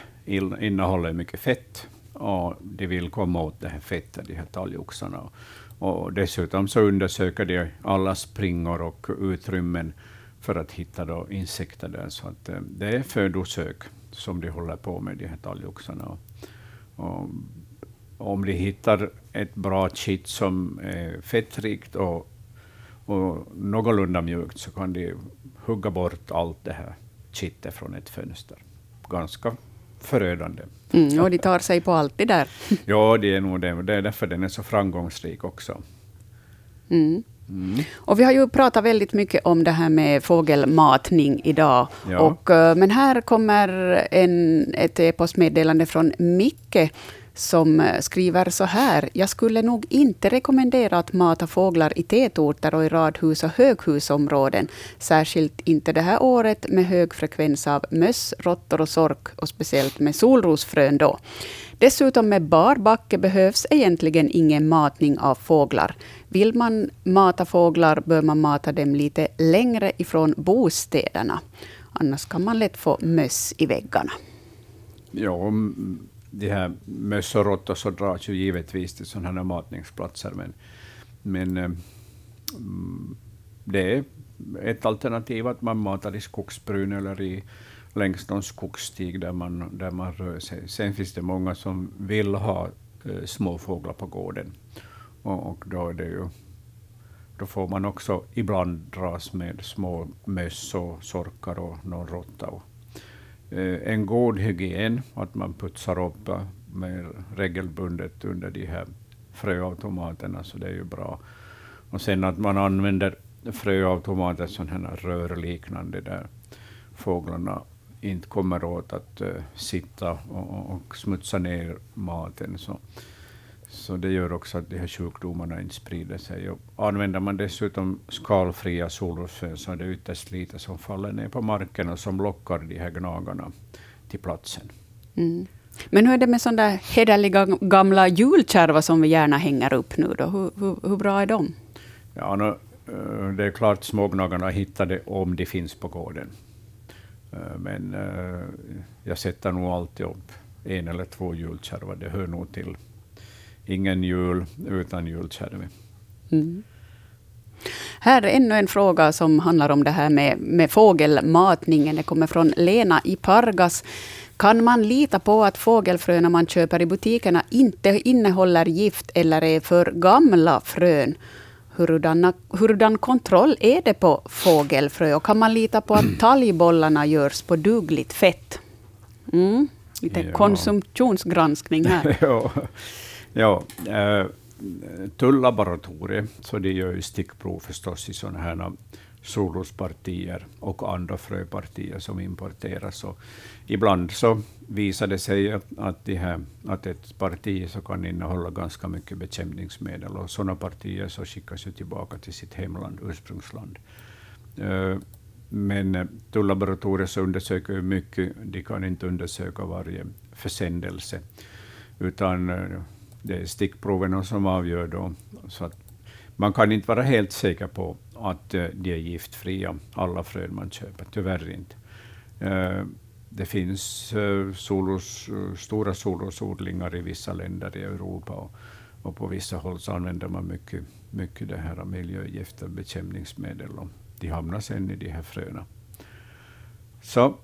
Speaker 3: innehåller mycket fett och de vill komma åt det här fettet, de här talgoxarna. Och dessutom så undersöker de alla springor och utrymmen för att hitta då insekter där. Så att, eh, det är födosök som de håller på med, de här talgoxarna. Och, och om de hittar ett bra kitt som är fettrikt och, och någorlunda mjukt, så kan de hugga bort allt det här kittet från ett fönster. Ganska förödande.
Speaker 1: Mm, och de tar sig på allt det där.
Speaker 3: ja, det är nog det. Det är därför den är så framgångsrik också.
Speaker 1: Mm. Mm. Och vi har ju pratat väldigt mycket om det här med fågelmatning idag. Ja. Och, eh, men här kommer en, ett e-postmeddelande från Micke som eh, skriver så här. Jag skulle nog inte rekommendera att mata fåglar i tätorter och i radhus och höghusområden. Särskilt inte det här året med hög frekvens av möss, råttor och sork och speciellt med solrosfrön då. Dessutom med bar backe behövs egentligen ingen matning av fåglar. Vill man mata fåglar bör man mata dem lite längre ifrån bostäderna. Annars kan man lätt få möss i väggarna.
Speaker 3: Ja, de här möss och råttor så dras ju givetvis till sådana här matningsplatser, men, men eh, mm, det är ett alternativ att man matar i skogsbryn eller i, längs någon skogsstig där man, där man rör sig. Sen finns det många som vill ha eh, småfåglar på gården. Och, och, då, är det ju, då får man också ibland dras med små möss och sorkar och någon råtta. och Eh, en god hygien, att man putsar upp eh, mer regelbundet under de här fröautomaterna, så det är ju bra. Och sen att man använder fröautomater, sådana här rörliknande, där fåglarna inte kommer åt att uh, sitta och, och, smutsa ner maten. Så, så det gör också att de här sjukdomarna inte sprider sig. Och använder man dessutom skalfria solrosfrön så är det ytterst lite som faller ner på marken och som lockar de här gnagarna till platsen.
Speaker 1: Mm. Men hur är det med sådana där hederliga gamla julkärvar som vi gärna hänger upp nu? Då? Hur, hur, hur bra är de?
Speaker 3: Ja, no, eh, det är klart smågnagarna hittar det om de finns på gården. Eh, men eh, jag sätter nog alltid upp en eller två julkärvar. Det hör nog till. Ingen jul utan julkärve. Mm.
Speaker 1: Här är ännu en fråga som handlar om det här med, med fågelmatningen. Det kommer från Lena i Pargas. Kan man lita på att fågelfröna man köper i butikerna inte innehåller gift eller är för gamla frön? Hurudana, hurudan kontroll är det på fågelfrö? Och kan man lita på att talgbollarna görs på dugligt fett? Mm. Lite ja. konsumtionsgranskning här.
Speaker 3: ja ja. eh, Tullaboratoriet, så de gör ju stickprov förstås i sådana här eh, solrospartier och andra fröpartier som importeras. Och ibland så visar det sig att, de här, att ett parti så kan innehålla ganska mycket bekämpningsmedel och sådana partier så skickas ju tillbaka till sitt hemland, ursprungsland. Eh, men eh, tullaboratoriet så undersöker mycket, de kan inte undersöka varje försändelse, utan eh, det är stickproverna som avgör då. Så att man kan inte vara helt säker på att eh, de är giftfria, alla frön man köper. Tyvärr inte. Eh, det finns eh, solos, stora solrosodlingar i vissa länder i Europa och, och, på vissa håll så använder man mycket, mycket det här miljögifter, bekämpningsmedel och de hamnar sen i de här fröna. Så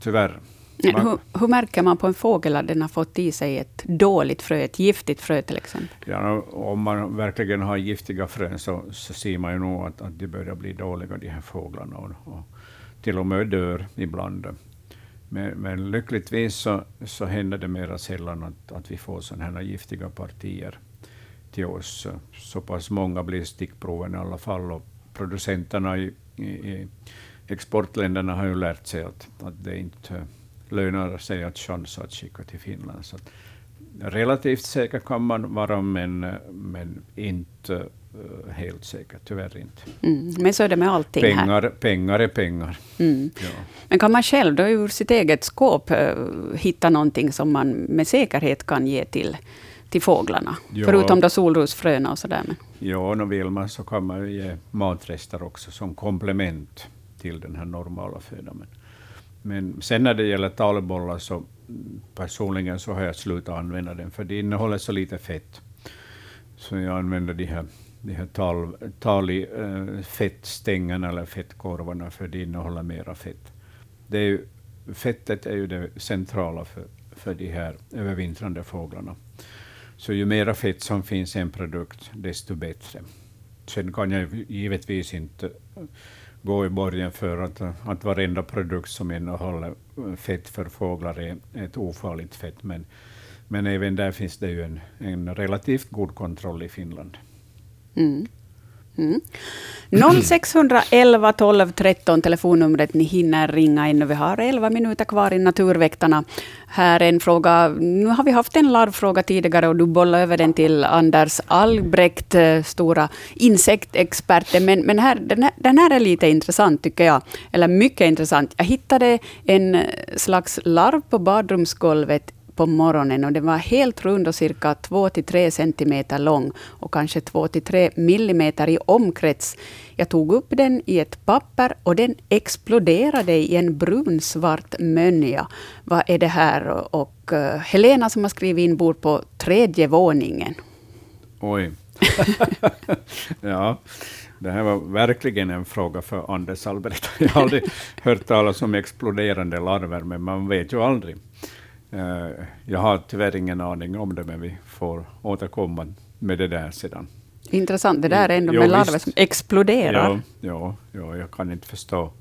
Speaker 3: tyvärr,
Speaker 1: hur, hur, märker man på en fågel att den har fått i sig ett dåligt frö, ett giftigt frö till exempel?
Speaker 3: Ja, om man verkligen har giftiga frön så, så ser man ju nog att, att de börjar bli dåliga, de här fåglarna, och, och till och med dör ibland. Men, men lyckligtvis så, så händer det mera sällan att, att vi får sådana här giftiga partier till oss. Så pass många blir stickproven i alla fall, och producenterna i, i, i exportländerna har ju lärt sig att, att det inte lönar sig att chansa att skicka till Finland. Så relativt säker kan man vara, men, men inte uh, helt säker. Tyvärr inte.
Speaker 1: Mm, men så är det med allting
Speaker 3: pengar,
Speaker 1: här.
Speaker 3: Pengar är pengar. Mm.
Speaker 1: Ja. Men kan man själv då ur sitt eget skåp uh, hitta någonting som man med säkerhet kan ge till, till fåglarna? Ja. Förutom då solrosfröna och sådär. Men.
Speaker 3: Ja, och vill man så kan man ge matrester också som komplement till den här normala födan. Men sen när det gäller talbollar så personligen så har jag slutat använda den, för det innehåller så lite fett. Så jag använder de här de här tal, talig, äh, eh, fettstängerna eller fettkorvarna, för de innehåller mera fett. Det är ju, fettet är ju det centrala för, för de här övervintrande fåglarna. Så ju mera fett som finns i en produkt, desto bättre. Sen kan jag givetvis inte gå i borgen för att, att varenda produkt som innehåller fett för fåglar är ett ofarligt fett, men, men även där finns det ju en, en relativt god kontroll i Finland.
Speaker 1: Mm. Mm. 0611 12 13 telefonnumret. Ni hinner ringa in. Vi har 11 minuter kvar i Naturväktarna. Här är en fråga. Nu har vi haft en larvfråga tidigare och du bollade över den till Anders Albrekt, eh, stora insektexperten. Men, men här, den, här, den här är lite intressant tycker jag. Eller mycket intressant. Jag hittade en slags larv på badrumsgolvet på morgonen och den var helt rund och cirka 2-3 centimeter lång och kanske 2-3 millimeter i omkrets. Jag tog upp den i ett papper och den exploderade i en brunsvart mönja. Vad är det här? Och eh, Helena som har skrivit in bor på tredje våningen.
Speaker 3: Oj. ja. Det här var verkligen en fråga för Anders Albert. Jag har aldrig hört talas om exploderande larver, men man vet ju aldrig. Eh, jag har tyvärr ingen aning om det, men vi får återkomma med det där sedan.
Speaker 1: Intressant, det där är ändå jo, med larver som exploderar.
Speaker 3: Ja, ja, ja, jag kan inte förstå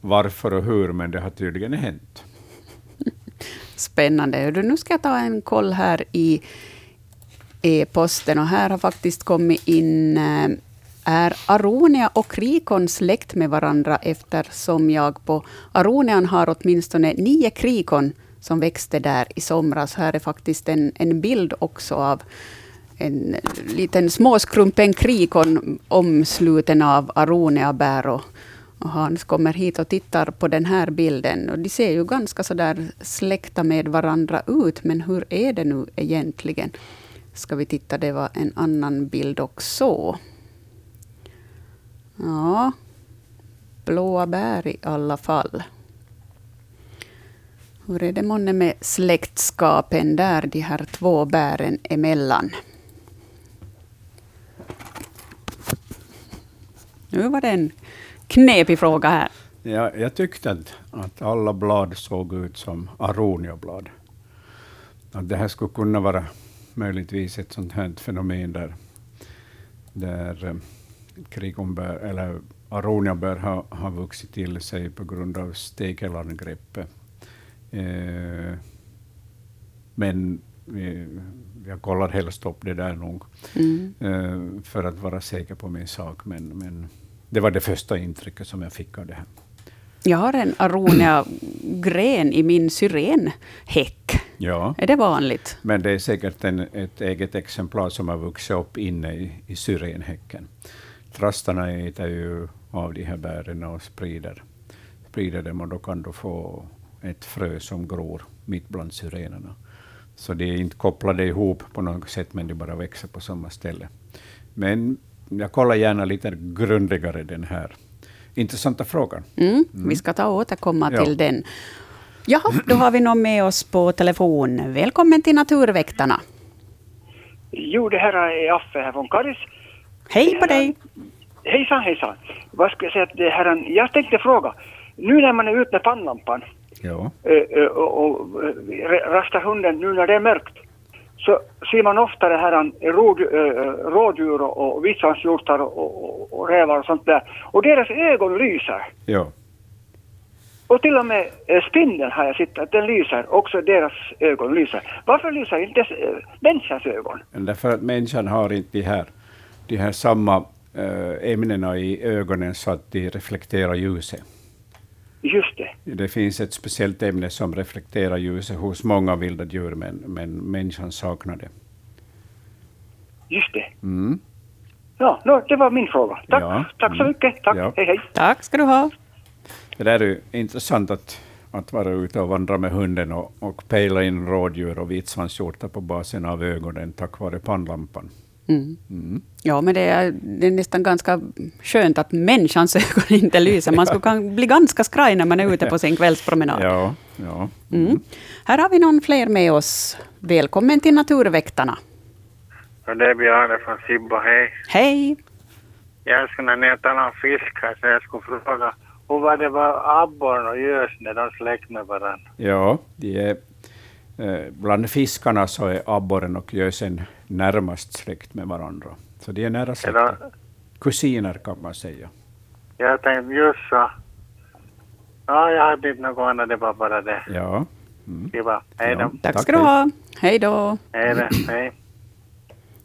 Speaker 3: varför och hur, men det har tydligen hänt.
Speaker 1: Spännande. Nu ska jag ta en koll här i e-posten. Och här har faktiskt kommit in eh, är Aronia och krikon släkt med varandra eftersom jag på Aronian har åtminstone nio krikon som växte där i somras. Här är faktiskt en, en bild också av en liten småskrumpen krikon omsluten av aroneabär. Och, och Hans kommer hit och tittar på den här bilden. Och de ser ju ganska så där släkta med varandra ut, men hur är det nu egentligen? Ska vi titta, det var en annan bild också. Ja, blåa bär i alla fall. Hur är det månne med släktskapen där, de här två bären emellan? Nu var det en knepig fråga här.
Speaker 3: Ja, jag tyckte att, att alla blad såg ut som aroniablad. Att det här skulle kunna vara möjligtvis ett sånt här fenomen där, där eh, eller aroniabär har, har vuxit till sig på grund av stekelangreppet Eh, men jag kollar helst upp det där nog, mm. eh, för att vara säker på min sak. Men, men det var det första intrycket som jag fick av det här.
Speaker 1: Jag har en aronia-gren i min syrenhäck.
Speaker 3: Ja.
Speaker 1: Är det vanligt?
Speaker 3: Men det är säkert en, ett eget exemplar som har vuxit upp inne i, i syrenhäcken. Trastarna äter ju av de här bären och sprider, sprider dem och då kan du få ett frö som gror mitt bland syrenerna. Så de är inte kopplade ihop på något sätt, men de bara växer på samma ställe. Men jag kollar gärna lite grundligare den här intressanta frågan.
Speaker 1: Mm, mm. Vi ska ta och återkomma ja. till den. Ja, då har vi någon med oss på telefon. Välkommen till Naturväktarna.
Speaker 9: Jo, det här är Affe här från Karis.
Speaker 1: Hej på dig!
Speaker 9: Hejsan, hejsan. Vad ska jag säga? Det här, jag tänkte fråga. Nu när man är ute med pannlampan
Speaker 3: Ja.
Speaker 9: Eh, eh, och, och eh, rastar hunden nu när det är mörkt så ser man ofta det här råd, rådjur och vitsvanshjortar och, och, och, rävar och sånt där. Och deras ögon lyser.
Speaker 3: Ja.
Speaker 9: Och till och med spindeln har jag sett att den lyser, också deras ögon lyser. Varför lyser inte människans ögon?
Speaker 3: Därför att människan har inte de här, de här samma ämnena i ögonen så att de reflekterar ljuset.
Speaker 9: Just det.
Speaker 3: Det finns ett speciellt ämne som reflekterar ljuset hos många vilda djur, men, men människan saknar det.
Speaker 9: Just det.
Speaker 3: Mm.
Speaker 9: Ja, no, det var min fråga. Tack, ja. Tack så mm. mycket. Tack. Ja. Hej, hej.
Speaker 1: Tack ska du ha.
Speaker 3: Det där är intressant att, att vara ute och vandra med hunden och, och pejla in rådjur och vitsvanshjortar på basen av ögonen tack vare pannlampan.
Speaker 1: Mm. Mm. Ja, men det är, det är nästan ganska skönt att människans ögon inte lyser. Man skulle kan bli ganska skraj när man är ute på sin kvällspromenad.
Speaker 3: Ja, ja.
Speaker 1: Mm. Här har vi någon fler med oss. Välkommen till Naturväktarna.
Speaker 10: Och det är Bjarne från Sibbo, hej.
Speaker 1: Hej!
Speaker 10: Jag skulle ner ta någon fisk här, så jag skulle fråga hur var det var abborren och gösen, är de släkt med varandra?
Speaker 3: Ja, de är, bland fiskarna så är abborren och gösen närmast släkt med varandra. Så de är nära
Speaker 10: Är
Speaker 3: släkter.
Speaker 10: de,
Speaker 3: Kusiner kan man säga.
Speaker 10: jag tänkte just så. Ja, jag hade inte något annat, det var bara det.
Speaker 3: Ja.
Speaker 10: Kiva. Hej då.
Speaker 3: Ja.
Speaker 1: Tack ska du
Speaker 3: hej.
Speaker 1: ha. Hej då.
Speaker 10: Hej då. Hej.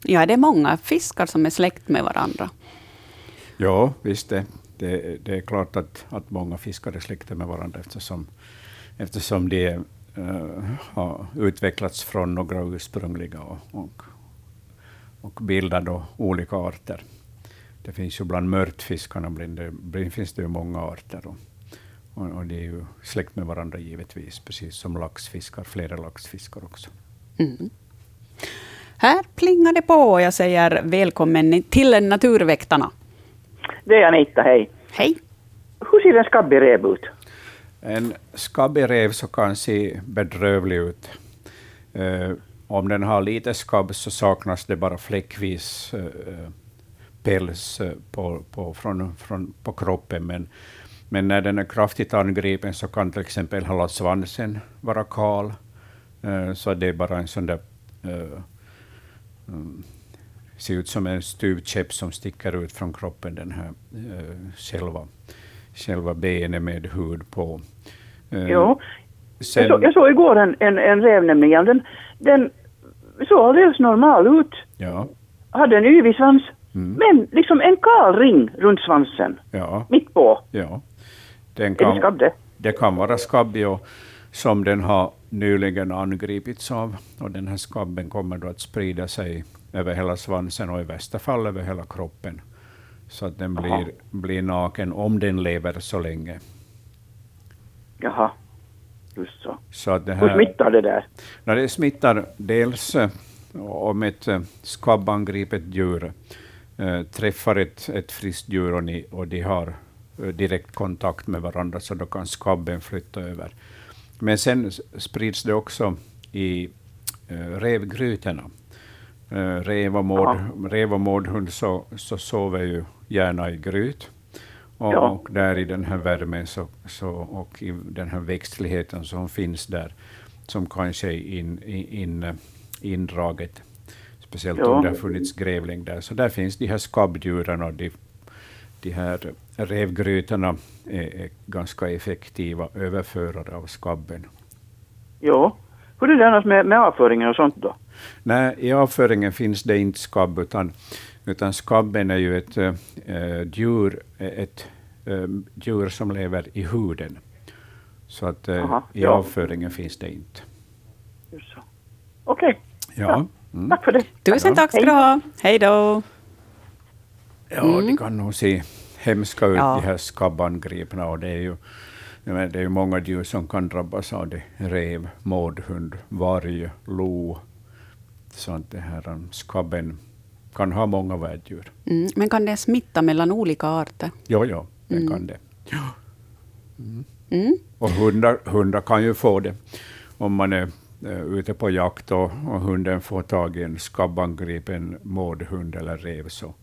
Speaker 1: Ja, det är många fiskar som är släkt med varandra.
Speaker 3: Ja, visst det. Det, det är klart att, att många fiskar är släkter med varandra eftersom, eftersom de eh, har utvecklats från några ursprungliga och, och, och bildar då olika arter. Det finns ju bland mörtfiskarna det, finns det ju många arter. Och, och, och de är ju släkt med varandra givetvis, precis som laxfiskar, flera laxfiskar också.
Speaker 1: Mm. Här plingar det på och jag säger välkommen till Naturväktarna.
Speaker 7: Det är Anita, hej.
Speaker 1: Hej!
Speaker 7: Hur ser en skabbig räv ut?
Speaker 3: En skabbig räv så kan se bedrövlig ut. Eh, om den har lite skabb så saknas det bara fläckvis eh, päls eh, på, på, från, från, på kroppen. Men, men när den är kraftigt angripen så kan till exempel hela svansen vara kal. Eh, så det är bara en sån där eh, mm, ser ut som en stuvkäpp som sticker ut från kroppen, den här eh, själva, själva benet med hud på. Eh,
Speaker 7: Jo.
Speaker 3: sen,
Speaker 7: Jag, så, jag såg igår en, en, en räv nämligen. Den, den såg alldeles normal ut.
Speaker 3: ja,
Speaker 7: Hade en yvig svans.
Speaker 3: Mm.
Speaker 7: Men liksom en kal ring runt svansen.
Speaker 3: ja,
Speaker 7: Mitt på.
Speaker 3: ja. Den
Speaker 7: Är det
Speaker 3: kan,
Speaker 7: skabb det?
Speaker 3: det kan vara skabbig och som den har nyligen angripits av. Och den här skabben kommer då att sprida sig över hela svansen och i värsta fall över hela kroppen. Så att den
Speaker 7: Aha.
Speaker 3: blir, blir naken om den lever så länge.
Speaker 7: Jaha. Just så.
Speaker 3: Så att det
Speaker 7: Hur
Speaker 3: här,
Speaker 7: smittar det där?
Speaker 3: När det smittar dels eh, om ett eh, skabbangripet djur eh, träffar ett, ett friskt djur och, ni, och de har direkt kontakt med varandra, så då kan skabben flytta över. Men sen sprids det också i eh, revgrytorna. Rev, och mård, rev och mårdhund så, så sover ju gärna i gryt. Och,
Speaker 7: Ja.
Speaker 3: och där i den här värmen så, så, och i den här växtligheten som finns där, som kanske är in, in, in, indraget, speciellt
Speaker 7: Ja.
Speaker 3: om det har funnits grävling där. Så där finns de här skabbdjuren och de, de här revgrytorna är, är ganska effektiva överförare av skabben.
Speaker 7: Jo. Hur är det annars med, med avföringen och sånt då?
Speaker 3: Nej, i avföringen finns det inte skabb, utan, utan skabben är ju ett äh, djur, ett äh, djur som lever i huden. Så att äh,
Speaker 7: Aha,
Speaker 3: i
Speaker 7: ja.
Speaker 3: avföringen finns det inte.
Speaker 7: Okej.
Speaker 3: Ja, mm.
Speaker 7: Tack för det.
Speaker 1: Tusen tack ska du ha. Hej då.
Speaker 3: ja det kan nog se hemska ut,
Speaker 1: Ja.
Speaker 3: de här skabbangripna. Och det är ju det är ju många djur som kan drabbas av det. Rev, mårdhund, varg, lo. Så att det här um, skabben kan ha många värddjur.
Speaker 1: Mm. Men kan det smitta mellan olika arter?
Speaker 3: Jo, jo, det
Speaker 1: Mm.
Speaker 3: kan det.
Speaker 1: Mm.
Speaker 3: Och hundar, hundar kan ju få det om man är eh, ute på jakt och, och hunden får tag i en skabbangripen mårdhund eller rev så,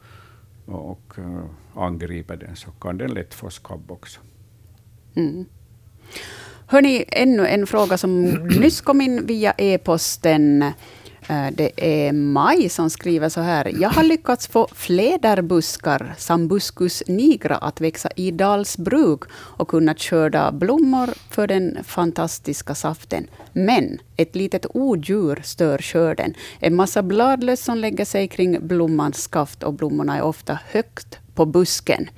Speaker 3: och, och eh, angriper den så kan den lätt få skabb också.
Speaker 1: Mm. Hörni, ännu en fråga som nyss kom in via e-posten. Eh, det är Maj som skriver så här. Jag har lyckats få fläderbuskar, Sambuscus nigra, att växa i Dalsbruk och kunnat skörda blommor för den fantastiska saften. Men ett litet odjur stör skörden. En massa bladlöss som lägger sig kring blommans skaft och blommorna är ofta högt på busken.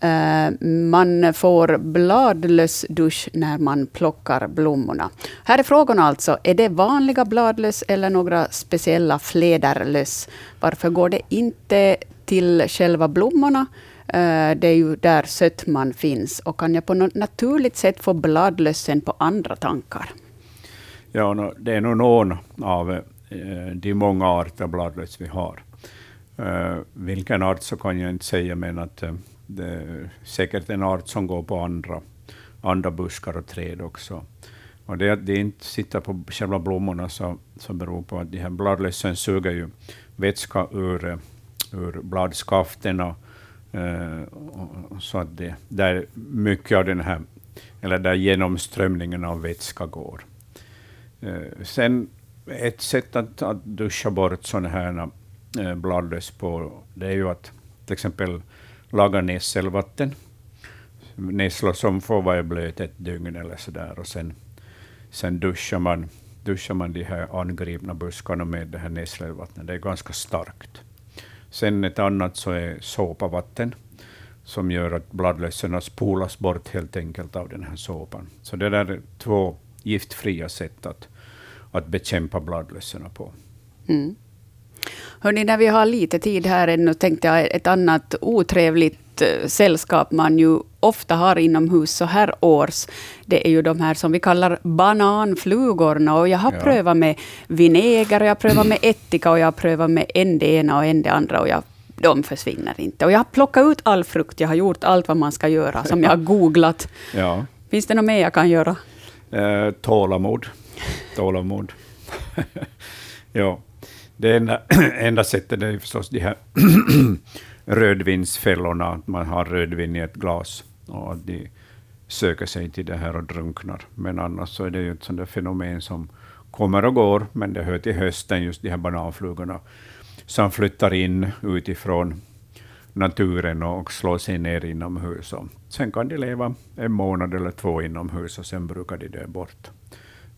Speaker 1: Eh, man får bladlössdusch när man plockar blommorna. Här är frågan alltså, är det vanliga bladlöss eller några speciella fläderlöss? Varför går det inte till själva blommorna? Eh, det är ju där sötman finns. Och kan jag på något naturligt sätt få bladlössen på andra tankar?
Speaker 3: Ja, det är nog någon av eh, de många arter bladlöss vi har. Vilken art så kan jag inte säga, men att säkert en art som går på andra, andra buskar och träd också. Och det att de inte sitter på själva blommorna som, beror på att de här bladlössen suger ju vätska ur, ur bladskaften eh, och, och, så att det där mycket av den här, eller där genomströmningen av vätska går. Eh, sen ett sätt att, att duscha bort sådana här eh, bladlöss på, det är ju att till exempel laga nässelvatten. Nässlor som får vara blöt ett dygn eller så där, och sen, sen duschar, man, duschar man de här angripna buskarna med det här nässelvattnet. Det är ganska starkt. Sen ett annat så är såpavatten, som gör att bladlössen spolas bort helt enkelt av den här såpan. Så det där är två giftfria sätt att, att bekämpa bladlössen på. Mm.
Speaker 1: Hörni, när vi har lite tid här ännu tänkte jag ett annat otrevligt eh, sällskap man ju ofta har inomhus så här års, det är ju de här som vi kallar bananflugorna. Och jag har ja. prövat med vinäger, jag har prövat med ättika, och jag har prövat med en det ena och en det andra. Och jag, de försvinner inte. Och jag har plockat ut all frukt, jag har gjort allt vad man ska göra, som jag har googlat. Ja. Finns det något mer jag kan göra?
Speaker 3: Eh, tålamod. Tålamod. ja. Det enda, enda sättet är förstås de här rödvinsfällorna, att man har rödvin i ett glas och att de söker sig till det här och drunknar. Men annars så är det ju ett sådant fenomen som kommer och går, men det hör till hösten, just de här bananflugorna som flyttar in utifrån naturen och slår sig ner inomhus. sen kan de leva en månad eller två inomhus och sen brukar de dö bort.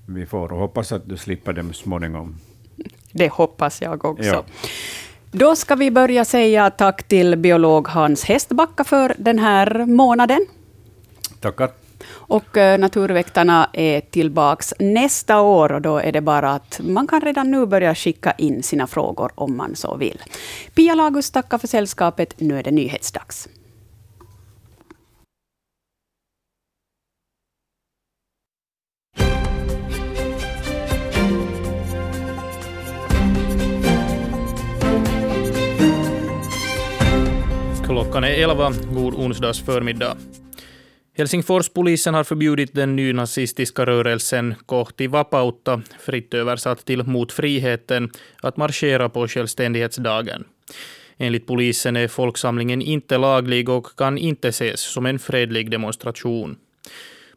Speaker 3: Vi får hoppas att du slipper dem småningom.
Speaker 1: Det hoppas jag också. Ja. Då ska vi börja säga tack till biolog Hans Hästbacka för den här månaden.
Speaker 3: Tackar.
Speaker 1: Och eh, Naturväktarna är tillbaka nästa år och då är det bara att man kan redan nu börja skicka in sina frågor om man så vill. Pia Lagus tackar för sällskapet. Nu är det nyhetsdags.
Speaker 11: Klockan är 11. God onsdags förmiddag. Helsingforspolisen har förbjudit den nynazistiska rörelsen Kohti Vapauta, fritt översatt till Mot friheten, att marschera på självständighetsdagen. Enligt polisen är folksamlingen inte laglig och kan inte ses som en fredlig demonstration.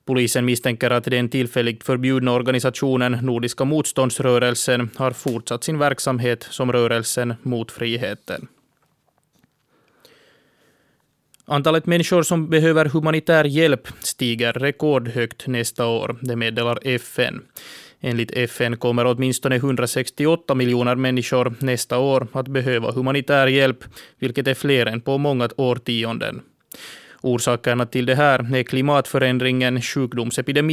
Speaker 11: Polisen misstänker att den tillfälligt förbjudna organisationen Nordiska motståndsrörelsen har fortsatt sin verksamhet som rörelsen mot friheten. Antalet människor som behöver humanitär hjälp stiger rekordhögt nästa år, det meddelar FN. Enligt FN kommer åtminstone 168 miljoner människor nästa år att behöva humanitär hjälp, vilket är fler än på många årtionden. Orsakerna till det här är klimatförändringen, sjukdomsepidemin